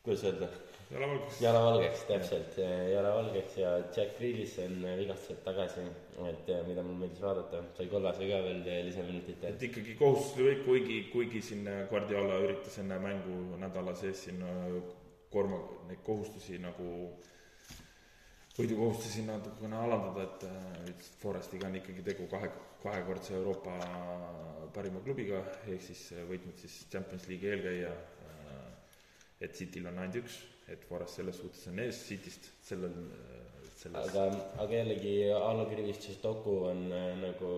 kuidas öelda jalavalgeks. jalavalgeks, täpselt, jalavalgeks ja Jack Grealish on vigastuselt tagasi, et mida mul meeldis vaadata, sai kollase ka veel lisaminutit. et ikkagi kohustuslik, kuigi, kuigi siin Guardiola üritas enne mängu nädala sees siin koorma, neid kohustusi nagu võidukohustusi natukene alandada, et ütles, et Forestiga on ikkagi tegu kahe, kahekordse Euroopa parima klubiga, ehk siis võitnud siis Champions League'i eelkäija, et Cityl on ainult üks et Forest selles suhtes on ees Cityst sellel, selles aga, aga jällegi allkrivistus Doku on äh, nagu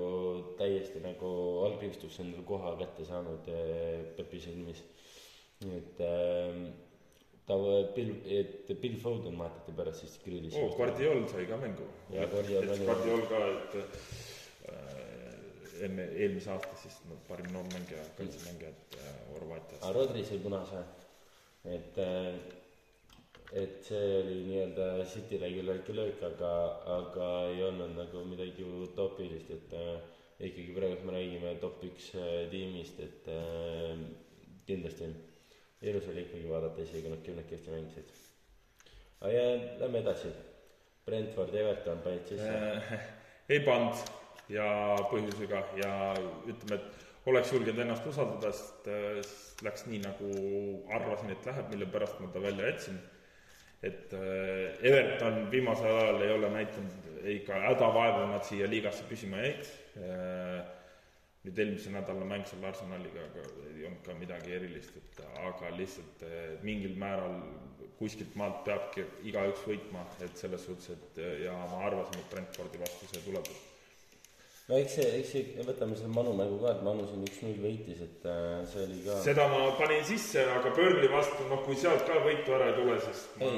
täiesti nagu allkrivistus endale koha kätte saanud äh, Pepi silmis. nii et äh, ta Bill, et Bill Foden vahetati pärast siis Grillis oh,. Guardiol sai ka mängu. Guardiol ka, et äh, enne, eelmise aasta siis no, parim noormängija, kaitsemängija, et äh, Horvaatias. aga Rodri sai punase, et äh, et see oli nii-öelda Cityle küll väike löök, aga, aga ei olnud nagu midagi utoopilist, et äh, ikkagi praegu me räägime top üks äh, tiimist, et äh, kindlasti ilus oli ikkagi vaadata, isegi kui nad kümnekesti mängisid. aga ja lähme edasi. Brentford, Everton panid sisse äh,? ei pannud ja põhjusega ja ütleme, et oleks julgenud ennast usaldada, sest äh, läks nii, nagu arvasin, et läheb, mille pärast ma ta välja jätsin et äh, Everton viimasel ajal ei ole näidanud ikka hädavaevu nad siia liigasse püsima jäid. Äh, nüüd eelmise nädala mäng seal Arsenaliga, aga ei olnud ka midagi erilist, et aga lihtsalt äh, mingil määral kuskilt maalt peabki igaüks võitma, et selles suhtes, et ja ma arvasin, et Brentfordi vastu see tuleb no eks see, eks see, võtame selle Manu mängu ka, et Manu siin üks-null võitis, et äh, see oli ka seda ma panin sisse, aga Burnley vastu, noh, kui sealt ka võitu ära ei tule, siis ma...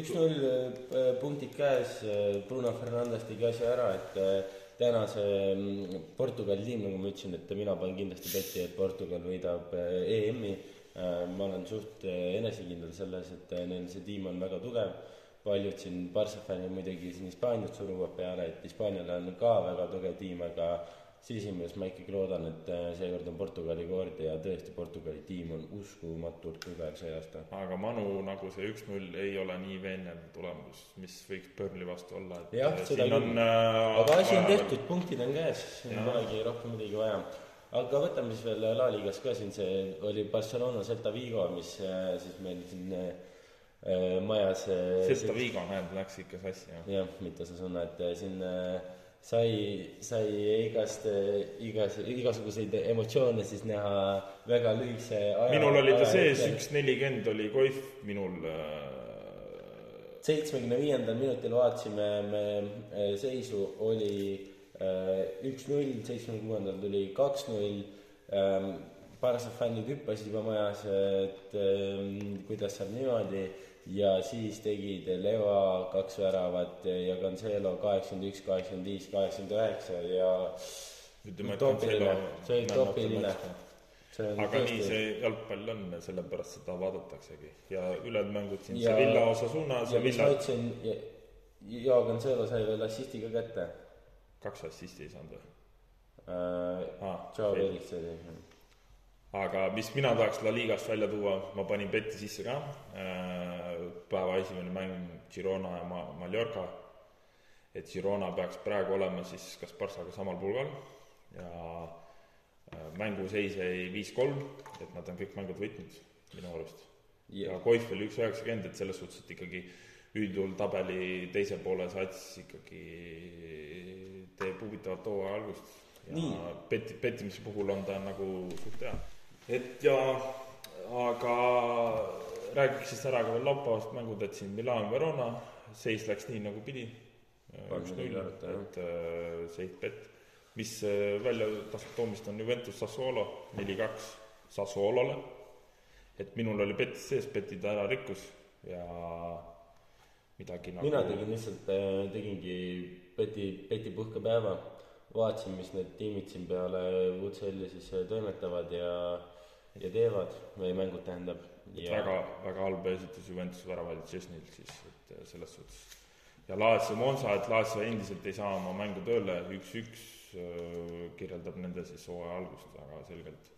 üks-null äh, punktid käes, äh, Bruno Fernandes tegi asja ära, et täna see mm, Portugali tiim, nagu ma ütlesin, et mina panen kindlasti peti, et Portugal võidab EM-i, ma olen suht enesekindel selles, et neil see tiim on väga tugev paljud siin fännid muidugi siin Hispaaniat suruvad peale, et Hispaanial on ka väga tugev tiim, aga sisimas ma ikkagi loodan, et äh, seekord on Portugali kord ja tõesti, Portugali tiim on uskumatult tugev see aasta. aga Manu, nagu see üks-null ei ole nii veenev tulemus, mis võiks Burnley vastu olla, et jah, äh, seda küll, äh, aga asi on tehtud, punktid on käes, siin polegi rohkem midagi vaja. Aga võtame siis veel La Ligas ka siin, see oli Barcelona Celta Vigo, mis siis meil siin Äh, majas. Celta Vigo, näed, läks ikka sassi, jah. jah, mitte Osasuna, et äh, siin äh, sai, sai igast, igas, igasuguseid emotsioone siis näha väga lühikese aja. minul oli ta sees, üks nelikümmend oli Koif, minul seitsmekümne viiendal minutil vaatasime me seisu, oli üks-null, seitsmekümne kuuendal tuli kaks-null. Barca fännid hüppasid juba majas, et ähm, kuidas saab niimoodi ja siis tegid Leva kaks väravat ja Cancelo kaheksakümmend üks, kaheksakümmend viis, kaheksakümmend üheksa ja ütleme, et. Cancelo See oli on aga nii tõesti see jalgpall on, sellepärast seda vaadataksegi ja ülejäänud mängud siin, Ja- Sevilla, Osasuna, ja mis ma ütlesin, Joa Cancelo sai veel assisti ka kätte kaks assisti ei saanud või äh,. Joe Felix oli. Aga mis mina tahaks La Ligast välja tuua, ma panin beti sisse ka, päeva esimene mäng Girona ja Ma-, Mallorca, et Girona peaks praegu olema siis kas Barcaga samal pulgal ja äh, mänguseis jäi viis-kolm, et nad on kõik mängud võitnud minu arust. ja Koif oli üks üheksakümmend, et selles suhtes, et ikkagi üldjuhul tabeli teise poole sats ikkagi teeb huvitavat hooaja algust. Ja peti, pettimise puhul on ta nagu suht hea. Et ja, aga räägiks siis ära ka veel laupäevast mängud, et siin Milan, Verona, seis läks nii nagu pidi. Üks-null, et äh, safe bet. mis äh, välja toomist, on Juventus Sassuolo neli-kaks Sassuolole. et minul oli betis sees, beti ta ära rikkus ja midagi nagu mina tegin lihtsalt, tegingi peti, peti puhkepäeva, vaatasin, mis need tiimid siin peale UCL-i siis äh, toimetavad ja, ja teevad, või mängud tähendab. et väga, väga halb esitus Juventuse väravalt Česnilt siis, et äh, selles suhtes. ja Lazio Monza, et Lazio endiselt ei saa oma mängu tööle, üks-üks kirjeldab nende siis hooaja algust väga selgelt.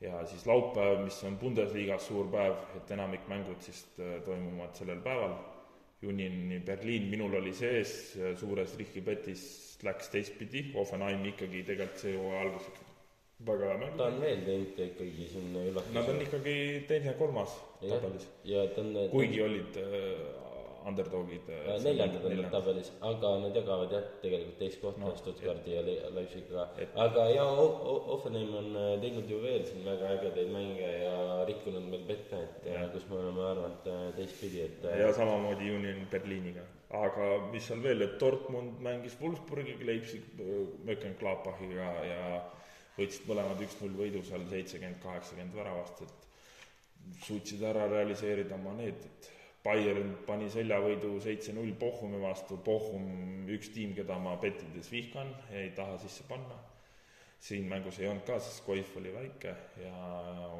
ja siis laupäev, mis on Bundesliga-s suur päev, et enamik mängud siis äh, toimuvad sellel päeval. Junini Berliin minul oli sees, suures Richibetis läks teistpidi, Hoffenheim ikkagi tegelikult see hooaja algus väga hea mäng ta. on veel teinud ikkagi siin üllatuse. Nad on ikkagi teine-kolmas Jah. tabelis, ja ta on. kuigi olid äh, underdogid äh,. neljandad nad tabelis, aga nad jagavad jah, tegelikult teist kohta No, Stuttgardi ja Le- Leipzigiga aga ja Offenheim on äh, teinud ju veel siin väga ägedaid mänge ja rikkunud meil pette, et Jah. ja. kus me oleme arvanud äh, teistpidi, et äh, ja samamoodi Union Berliiniga. aga mis seal veel, et Dortmund mängis Wolfsburgiga, Leipzig äh, Mönchengladbachiga ja võitsid mõlemad üks-null võidu seal seitsekümmend, kaheksakümmend väravast, et suutsid ära realiseerida oma need, et Bayern pani seljavõidu seitse-null Bochumi vastu, Bochum üks tiim, keda ma pettides vihkan, ei taha sisse panna. siin mängus ei olnud ka, sest Koif oli väike ja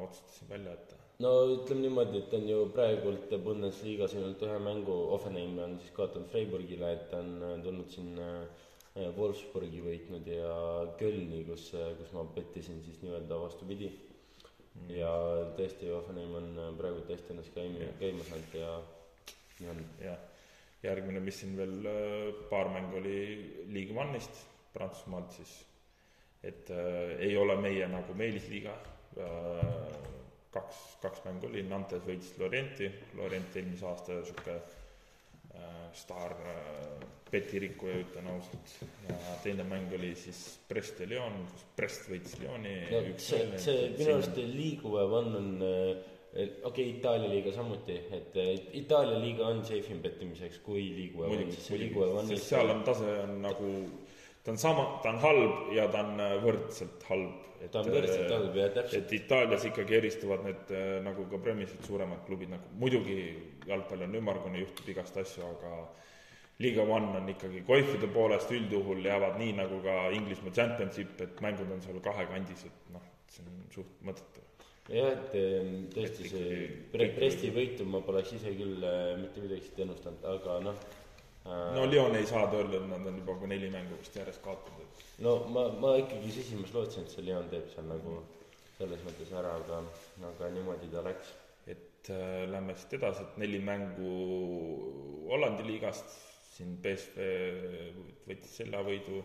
otsustasin välja jätta. no ütleme niimoodi, et on ju praegult Bundesliga-s ainult ühe mängu, Offenheim on siis kaotanud Freiburgile, et ta on tulnud siin äh, Wolfsburgi võitnud ja Kölni, kus, kus ma pettisin siis nii-öelda vastupidi. ja tõesti, Offenheim on praegu tõesti ennast käima, käima saanud ja nii on. jah, järgmine, mis siin veel äh, paar mängu oli League One'ist Prantsusmaalt siis, et äh, ei ole meie nagu Meelisliiga. Äh,, kaks, kaks mängu oli, Nantes võitis Lorienti, Lorient eelmise aasta äh, staar äh, petirikkuja, ütlen ausalt, ja teine mäng oli siis Brest ja Lyon, kus Brest võitis Lyoni no see, see minu arust liiguva One on äh, okei okay,, Itaalia liiga samuti, et äh, Itaalia liiga on safe im pettimiseks kui liiguva One, muidugi, see muidugi, One sest seal on tase on nagu, ta on sama, ta on halb ja ta on äh, võrdselt halb. ta on võrdselt halb ja täpselt, et Itaalias ikkagi eristuvad need äh, nagu ka Premiership suuremad klubid nagu, muidugi jalgpall on ümmargune, juhtub igast asju, aga Liiga One on ikkagi koifide poolest üldjuhul jäävad nii nagu ka Inglismaa Championship, et mängud on seal kahekandis, et noh, see on suht mõttetu. jah, et ähm, tõesti Et see Presti võitu ma poleks ise küll äh, mitte midagi siit ennustanud, aga noh äh, no Lyon ei saa et nad on juba neli mängu vist järjest kaotanud, et no ma, ma ikkagi sisimas lootsin, et see Leon teeb seal nagu selles mõttes ära, aga, aga niimoodi ta läks. et äh, lähme siit edasi, et neli mängu Hollandi liigast, siin BSV võttis seljavõidu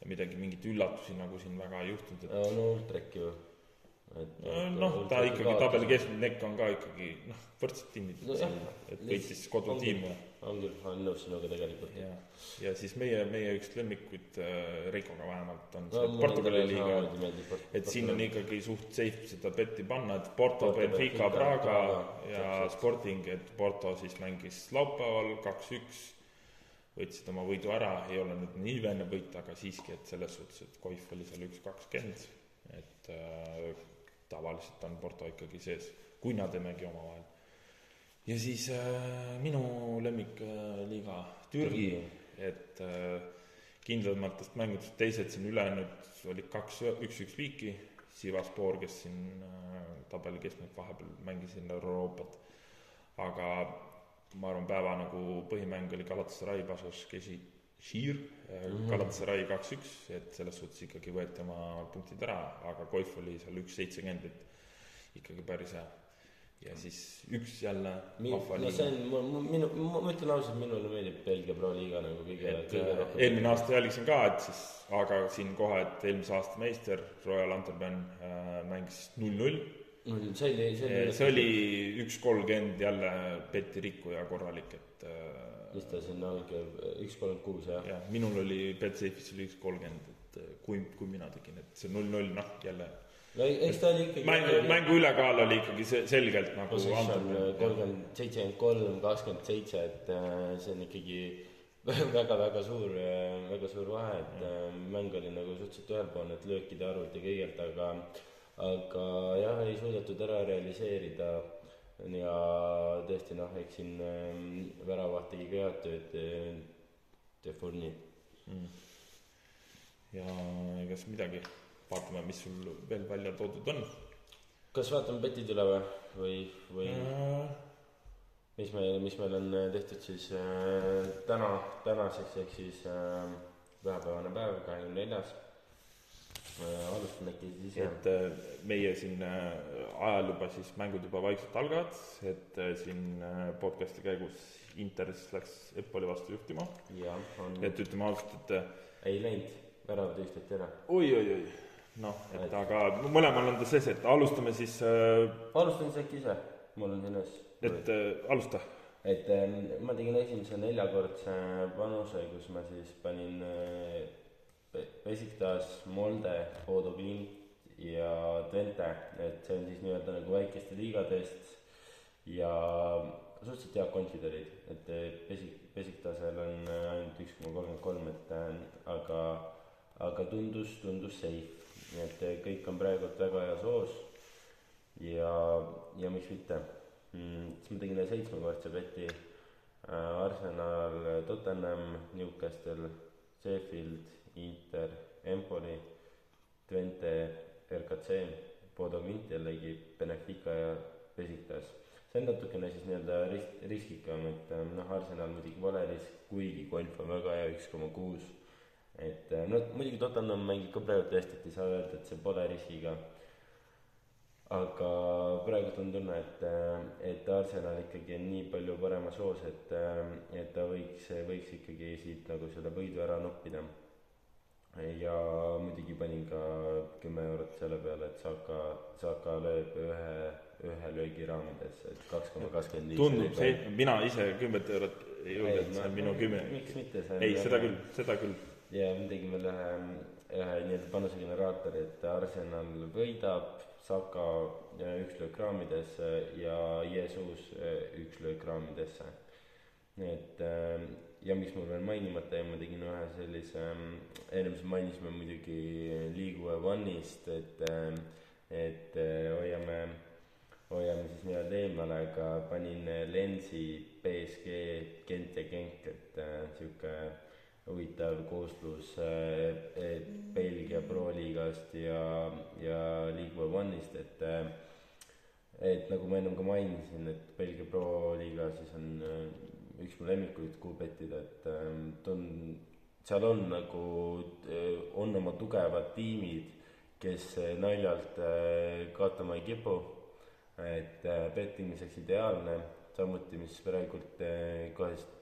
ja midagi, mingeid üllatusi nagu siin väga ei juhtunud, et no Ultrek ju. noh, ta ikkagi tabeli keskmine nekk on ka ikkagi noh, võrdsed tiimid no,, et võitis kodutiim ja on küll, olen nõus sinuga tegelikult. ja, ja siis meie, meie üks lemmikuid äh, Reikoga vähemalt on no Portugali liiga, Port- et siin on ikkagi suht safe seda betti panna, et Porto, Benfica, Praga, ja täpselt. Sporting, et Porto siis mängis laupäeval kaks-üks, võtsid oma võidu ära, ei ole nüüd nii vene võit, aga siiski, et selles suhtes, et Koif oli seal üks kakskümmend, et äh, tavaliselt on Porto ikkagi sees, kui nad ei mängi omavahel. Ja siis äh, minu lemmikliiga Türgi, et äh, kindlamatest mängudest teised siin ülejäänud olid kaks, üks-üks viiki, Sivaspor, kes siin äh, tabeli keskmik vahepeal mängis siin Euroopat, aga ma arvan, päeva nagu põhimäng oli Galatasaray, Vasos, Kesi, Šir, Galatasaray kaks-üks, et selles suhtes ikkagi võeti oma punktid ära, aga Koif oli seal üks seitsekümmend, et ikkagi päris hea. Ja siis üks jälle vahva no see on, minu, ma ütlen ausalt, minule meeldib Belgia Pro liiga nagu kõige, kõige äh, rohkem. eelmine aasta jälgisin ka, et siis, aga siin kohe, et eelmise aasta meister Royal Antwerpen äh, mängis null-null. see oli, see oli. see oli üks kolmkümmend jälle Betty rikkuja korralik, et äh, mis ta sinna alg-, üks kolmkümmend kuus jah. jah, minul oli Betsafe'is oli üks kolmkümmend, et äh, kui, kui mina tegin, et see null-null, noh jälle no eks ta oli ikkagi. mäng, mängu ülekaal oli ikkagi selgelt nagu Antwerpen. kolmkümmend, seitsekümmend kolm, kakskümmend seitse, et äh, see on ikkagi <laughs> väga-väga suur, väga suur vahe, et äh, mäng oli nagu suhteliselt ühepoolne, et löökide arvult ja kõigelt, aga aga jah, ei suudetud ära realiseerida ja tõesti noh, eks siin väravaht tegi ka head tööd äh, De Fourni. Mm. ja ega siis midagi, vaatame, mis sul veel välja toodud on kas vaatame petid üle või, või, või äh,. mis meil, mis meil on äh, tehtud siis äh, täna, tänaseks ehk siis äh, pühapäevane päev, kahekümne neljas äh,. alustan äkki siis ise. et äh, meie siin äh, ajal juba siis mängud juba vaikselt algavad, et äh, siin äh, podcast'i käigus Inter siis läks Empoli vastu juhtima, jah, on, et ütleme ausalt, et äh, ei läinud, väravad tühistati ära. oi-oi-oi, noh, et aga mõlemal on ta sees, et alustame siis äh,, alustan siis äkki ise, mul on siin ees. et äh, alusta. et ähm, ma tegin esimese neljakordse panuse, kus ma siis panin äh, Be- Besiktas, Molde, Bodo Glimt ja Twente, et see on siis nii-öelda nagu väikeste liigadest ja suhteliselt head konfid olid, et äh, Besik-, Besiktasel on äh, ainult üks koma kolmkümmend kolm, et äh, aga, aga tundus, tundus safe, nii et äh, kõik on praegult väga heas hoos ja, ja miks mitte mm,. siis ma tegin ühe seitsmekordse beti äh, Arsenal, Tottenham, Newcastle, Sheffield, Inter, Empoli, Twente, RKC, Bodo Glimt jällegi, Benefica ja Besiktas. see on natukene siis nii-öelda ris-, riskikam, et äh, noh, Arsenal muidugi pole risk, kuigi golf on väga hea, üks koma kuus. Et äh, no muidugi Tottenham mängib ka praegu tõesti, et ei saa öelda, et see pole riskiga aga praegult on tunne, et, et Arsenal ikkagi on nii palju paremas hoos, et, et ta võiks, võiks ikkagi siit nagu selle võidu ära noppida. ja muidugi panin ka kümme eurot selle peale, et Saka, Saka lööb ühe, ühe löögi raamidesse, et kaks koma kakskümmend viis. tundub see, mina ise kümmet eurot ei julgenud, see on minu kümme. miks mitte, ei, seda küll, seda küll. Ja ma tegin veel ühe, ühe nii-öelda panusegeneraatori, et Arsenal võidab, Saka üks löök raamidesse ja Jesus äh, üks löök raamidesse. et ja mis mul veel mainimata jäi, ma tegin ühe sellise, ennem siis mainisime muidugi Liigu One'ist, et, et hoiame, hoiame siis nii-öelda eemale, aga panin Lensi BSG Gent ja Genk, et sihuke huvitav kooslus äh, Belgia Pro-liigast ja, ja Ligue One'ist, et äh, et nagu ma ennem ka mainisin, et Belgia Pro-liiga siis on äh, üks mu lemmikuid kuubettida, et äh, tun-, seal on nagu, on oma tugevad tiimid, kes äh, naljalt äh, kaotama ei kipu, et äh, bettimiseks ideaalne, samuti mis praegult äh,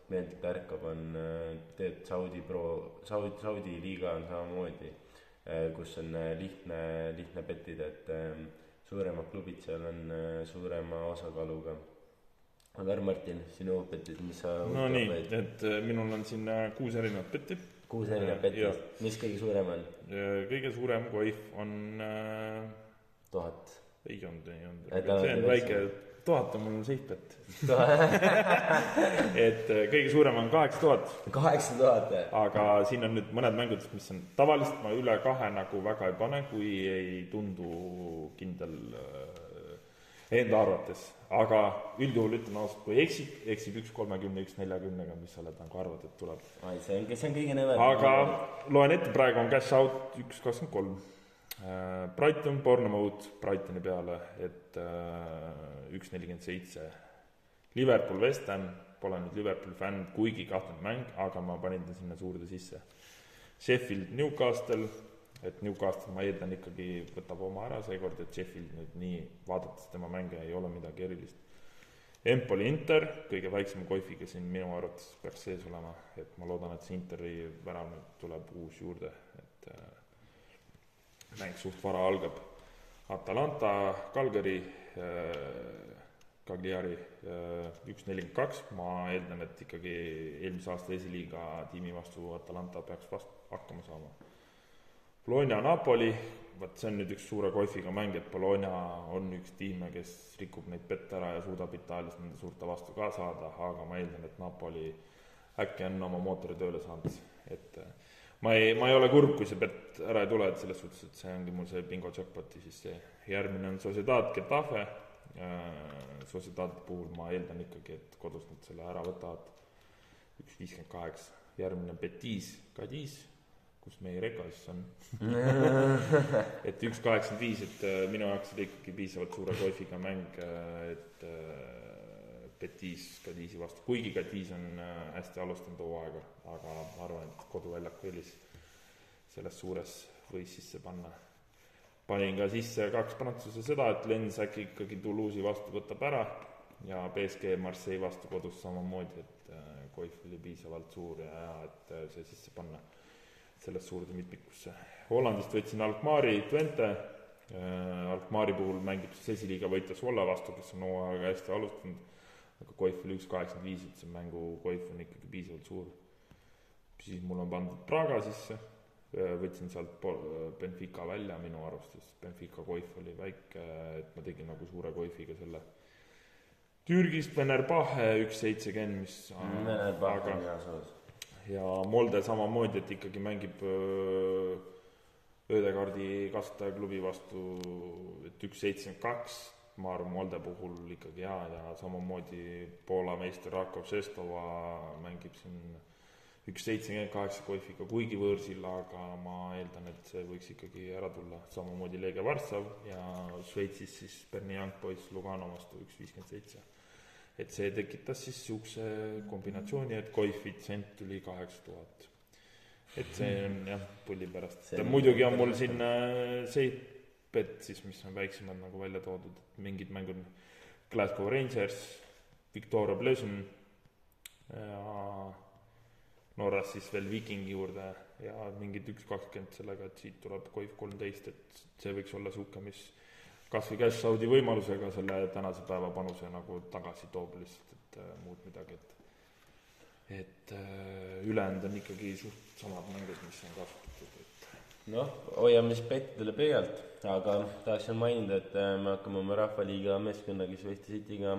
kohe lihtsalt meeldilt ärkab, on äh, tead Saudi pro, Saudi, Saudi liiga on samamoodi, kus on äh, lihtne, lihtne bettida, et äh, suuremad klubid seal on äh, suurema osakaaluga. aga Arn-Martin, sinu petid, mis sa no nii, et äh, minul on siin äh, kuus erinevat petti. kuus erinevat petist, mis kõige suurem on? kõige suurem koif on äh,, tuhat. ei olnud, ei olnud, see on väike, tuhat on mul seitpett. <laughs> et äh, kõige suurem on kaheksa tuhat, kaheksa tuhat. aga siin on nüüd mõned mängud, mis on tavaliselt ma üle kahe nagu väga ei pane, kui ei tundu kindel äh, enda arvates, aga üldjuhul ütlen ausalt, kui eksib, eksib üks kolmekümne, üks neljakümnega, mis sa oled nagu arvad, et tuleb. ai, see on, see on kõige nõmedam. aga loen ette, praegu on cash out üks kakskümmend kolm. Brighton, Bournemouth Brightoni peale, et äh, üks nelikümmend seitse. Liverpool, West Ham, pole nüüd Liverpooli fänn, kuigi kahtlane mäng, aga ma panin ta sinna suurde sisse. Sheffield, Newcastle, et Newcastle ma eeldan ikkagi võtab oma ära seekord, et Sheffield nüüd nii, vaadates tema mänge ei ole midagi erilist. Empoli Inter, kõige väiksema koifiga siin minu arvates peaks sees olema, et ma loodan, et see Interi värav nüüd tuleb uus juurde, et äh, mäng suht vara algab. Atalanta, Calgary äh,, Cagliari äh, üks nelikümmend kaks, ma eeldan, et ikkagi eelmise aasta esiliiga tiimi vastu Atalanta peaks vast-, hakkama saama. Bologna, Napoli, vot see on nüüd üks suure koifiga mäng, et Bologna on üks tiime, kes rikub neid pette ära ja suudab Itaalias nende suurte vastu ka saada, aga ma eeldan, et Napoli äkki on oma mootori tööle saanud, et äh, ma ei, ma ei ole kurb, kui see pett ära ei tule, et selles suhtes, et see ongi mul see bingo jackpot'i siis see järgmine on Sociedad Getafe. Äh,, Sociedadi puhul ma eeldan ikkagi, et kodus nad selle ära võtavad, üks viiskümmend kaheksa, järgmine Betis, Cadiz, kus meie Reka siis on, <laughs> et üks kaheksakümmend viis, et äh, minu jaoks oli ikkagi piisavalt suure koifiga mäng, et äh, Betis Cadizi vastu, kuigi Cadiz on äh, hästi alustanud hooaega, aga ma arvan, et koduväljaku eelis selles suures võis sisse panna. panin ka sisse kaks prantsuse seda, et Lens äkki ikkagi Toulouse'i vastu võtab ära ja BSG Marseille vastu kodus samamoodi, et äh, koif oli piisavalt suur ja hea, et äh, see sisse panna sellest suurde mitmikusse. Hollandist võtsin Alkmaari Twente äh,, Alkmaari puhul mängib siis esiliiga võitja Svolla vastu, kes on hooaega hästi alustanud, aga koif oli üks kaheksakümmend viis, et see mängu koif on ikkagi piisavalt suur. siis mul on pandud Praga sisse, võtsin sealt Benfica välja minu arvestus, Benfica koif oli väike, et ma tegin nagu suure koifiga selle. Türgist Venerbahe üks seitsekümmend, mis Vene Pahv aga on hea soos. ja Molde samamoodi, et ikkagi mängib öö, Ödegaardi kasvatajaklubi vastu, et üks seitsekümmend kaks, ma arvan, Molde puhul ikkagi hea ja samamoodi Poola meister Rakov Šestova mängib siin üks seitsekümmend kaheksa koifiga, kuigi võõrsil, aga ma eeldan, et see võiks ikkagi ära tulla, samamoodi Leegia Varssav ja Šveitsis siis Berni Young Boys Lugano vastu üks viiskümmend seitse. Et see tekitas siis niisuguse kombinatsiooni, et koefitsient tuli kaheksa tuhat. et see on jah, pulli pärast. See, muidugi on mul siin äh, Seipet siis, mis on väiksemad nagu välja toodud, mingid mängud, Glasgow Rangers, Victoria Pleasant ja Norras siis veel Vikingi juurde ja mingid üks kakskümmend sellega, et siit tuleb Coif kolmteist, et see võiks olla niisugune, mis kas või cash out'i võimalusega selle tänase päeva panuse nagu tagasi toob lihtsalt, et äh, muud midagi, et et äh, ülejäänud on ikkagi suht samad mängud, mis on kasutatud, et noh, hoiame siis pettidele pöialt, aga tahaksin mainida, et äh, me hakkame oma Rahvaliiga meeskonnaga Šveitsi Cityga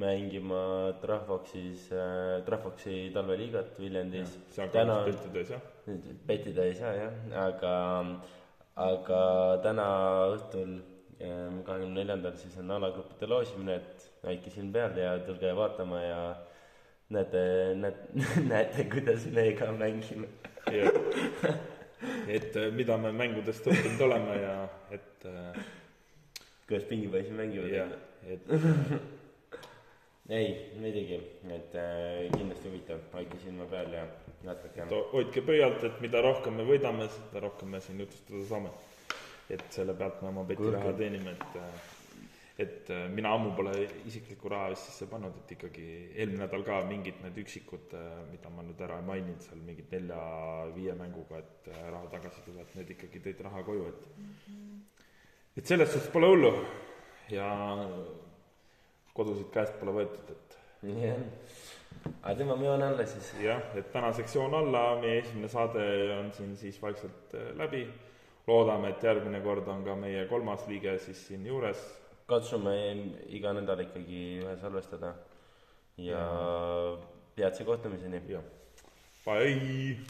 mängima Trahvoxis äh,, Trahvoxi talveliigat Viljandis. täna ka piltide ees jah, pettida ei saa jah, aga, aga täna õhtul, kahekümne neljandal siis on alagruppide loosimine, et väike silm peal ja tulge vaatama ja näete, näete, <laughs> näete, kuidas me ka mängime. Et äh, mida me mängudest õppinud oleme ja et äh, kuidas pingipoisid mängivad ja. et <laughs> ei, muidugi, et äh, kindlasti huvitav, hoidke silma peal ja to- hoidke pöialt, et mida rohkem me võidame, seda rohkem me siin jutustada saame. et selle pealt me oma petiraha teenime, et et äh, mina ammu pole isiklikku raha Eestisse pannud, et ikkagi eelmine nädal ka mingid need üksikud, äh, mida ma nüüd ära ei maininud, seal mingid nelja-viie mänguga, et äh, raha tagasi tuleb, need ikkagi tõid raha koju, et mm -hmm. et selles suhtes pole hullu ja kodusid käest pole võetud, et jah yeah., aga tõmbame joone alla siis. jah, et tänaseks joon alla, meie esimene saade on siin siis vaikselt läbi, loodame, et järgmine kord on ka meie kolmas liige siis siin juures katsume iga nädal ikkagi ühe salvestada ja, ja. peatse kohtumiseni. bye.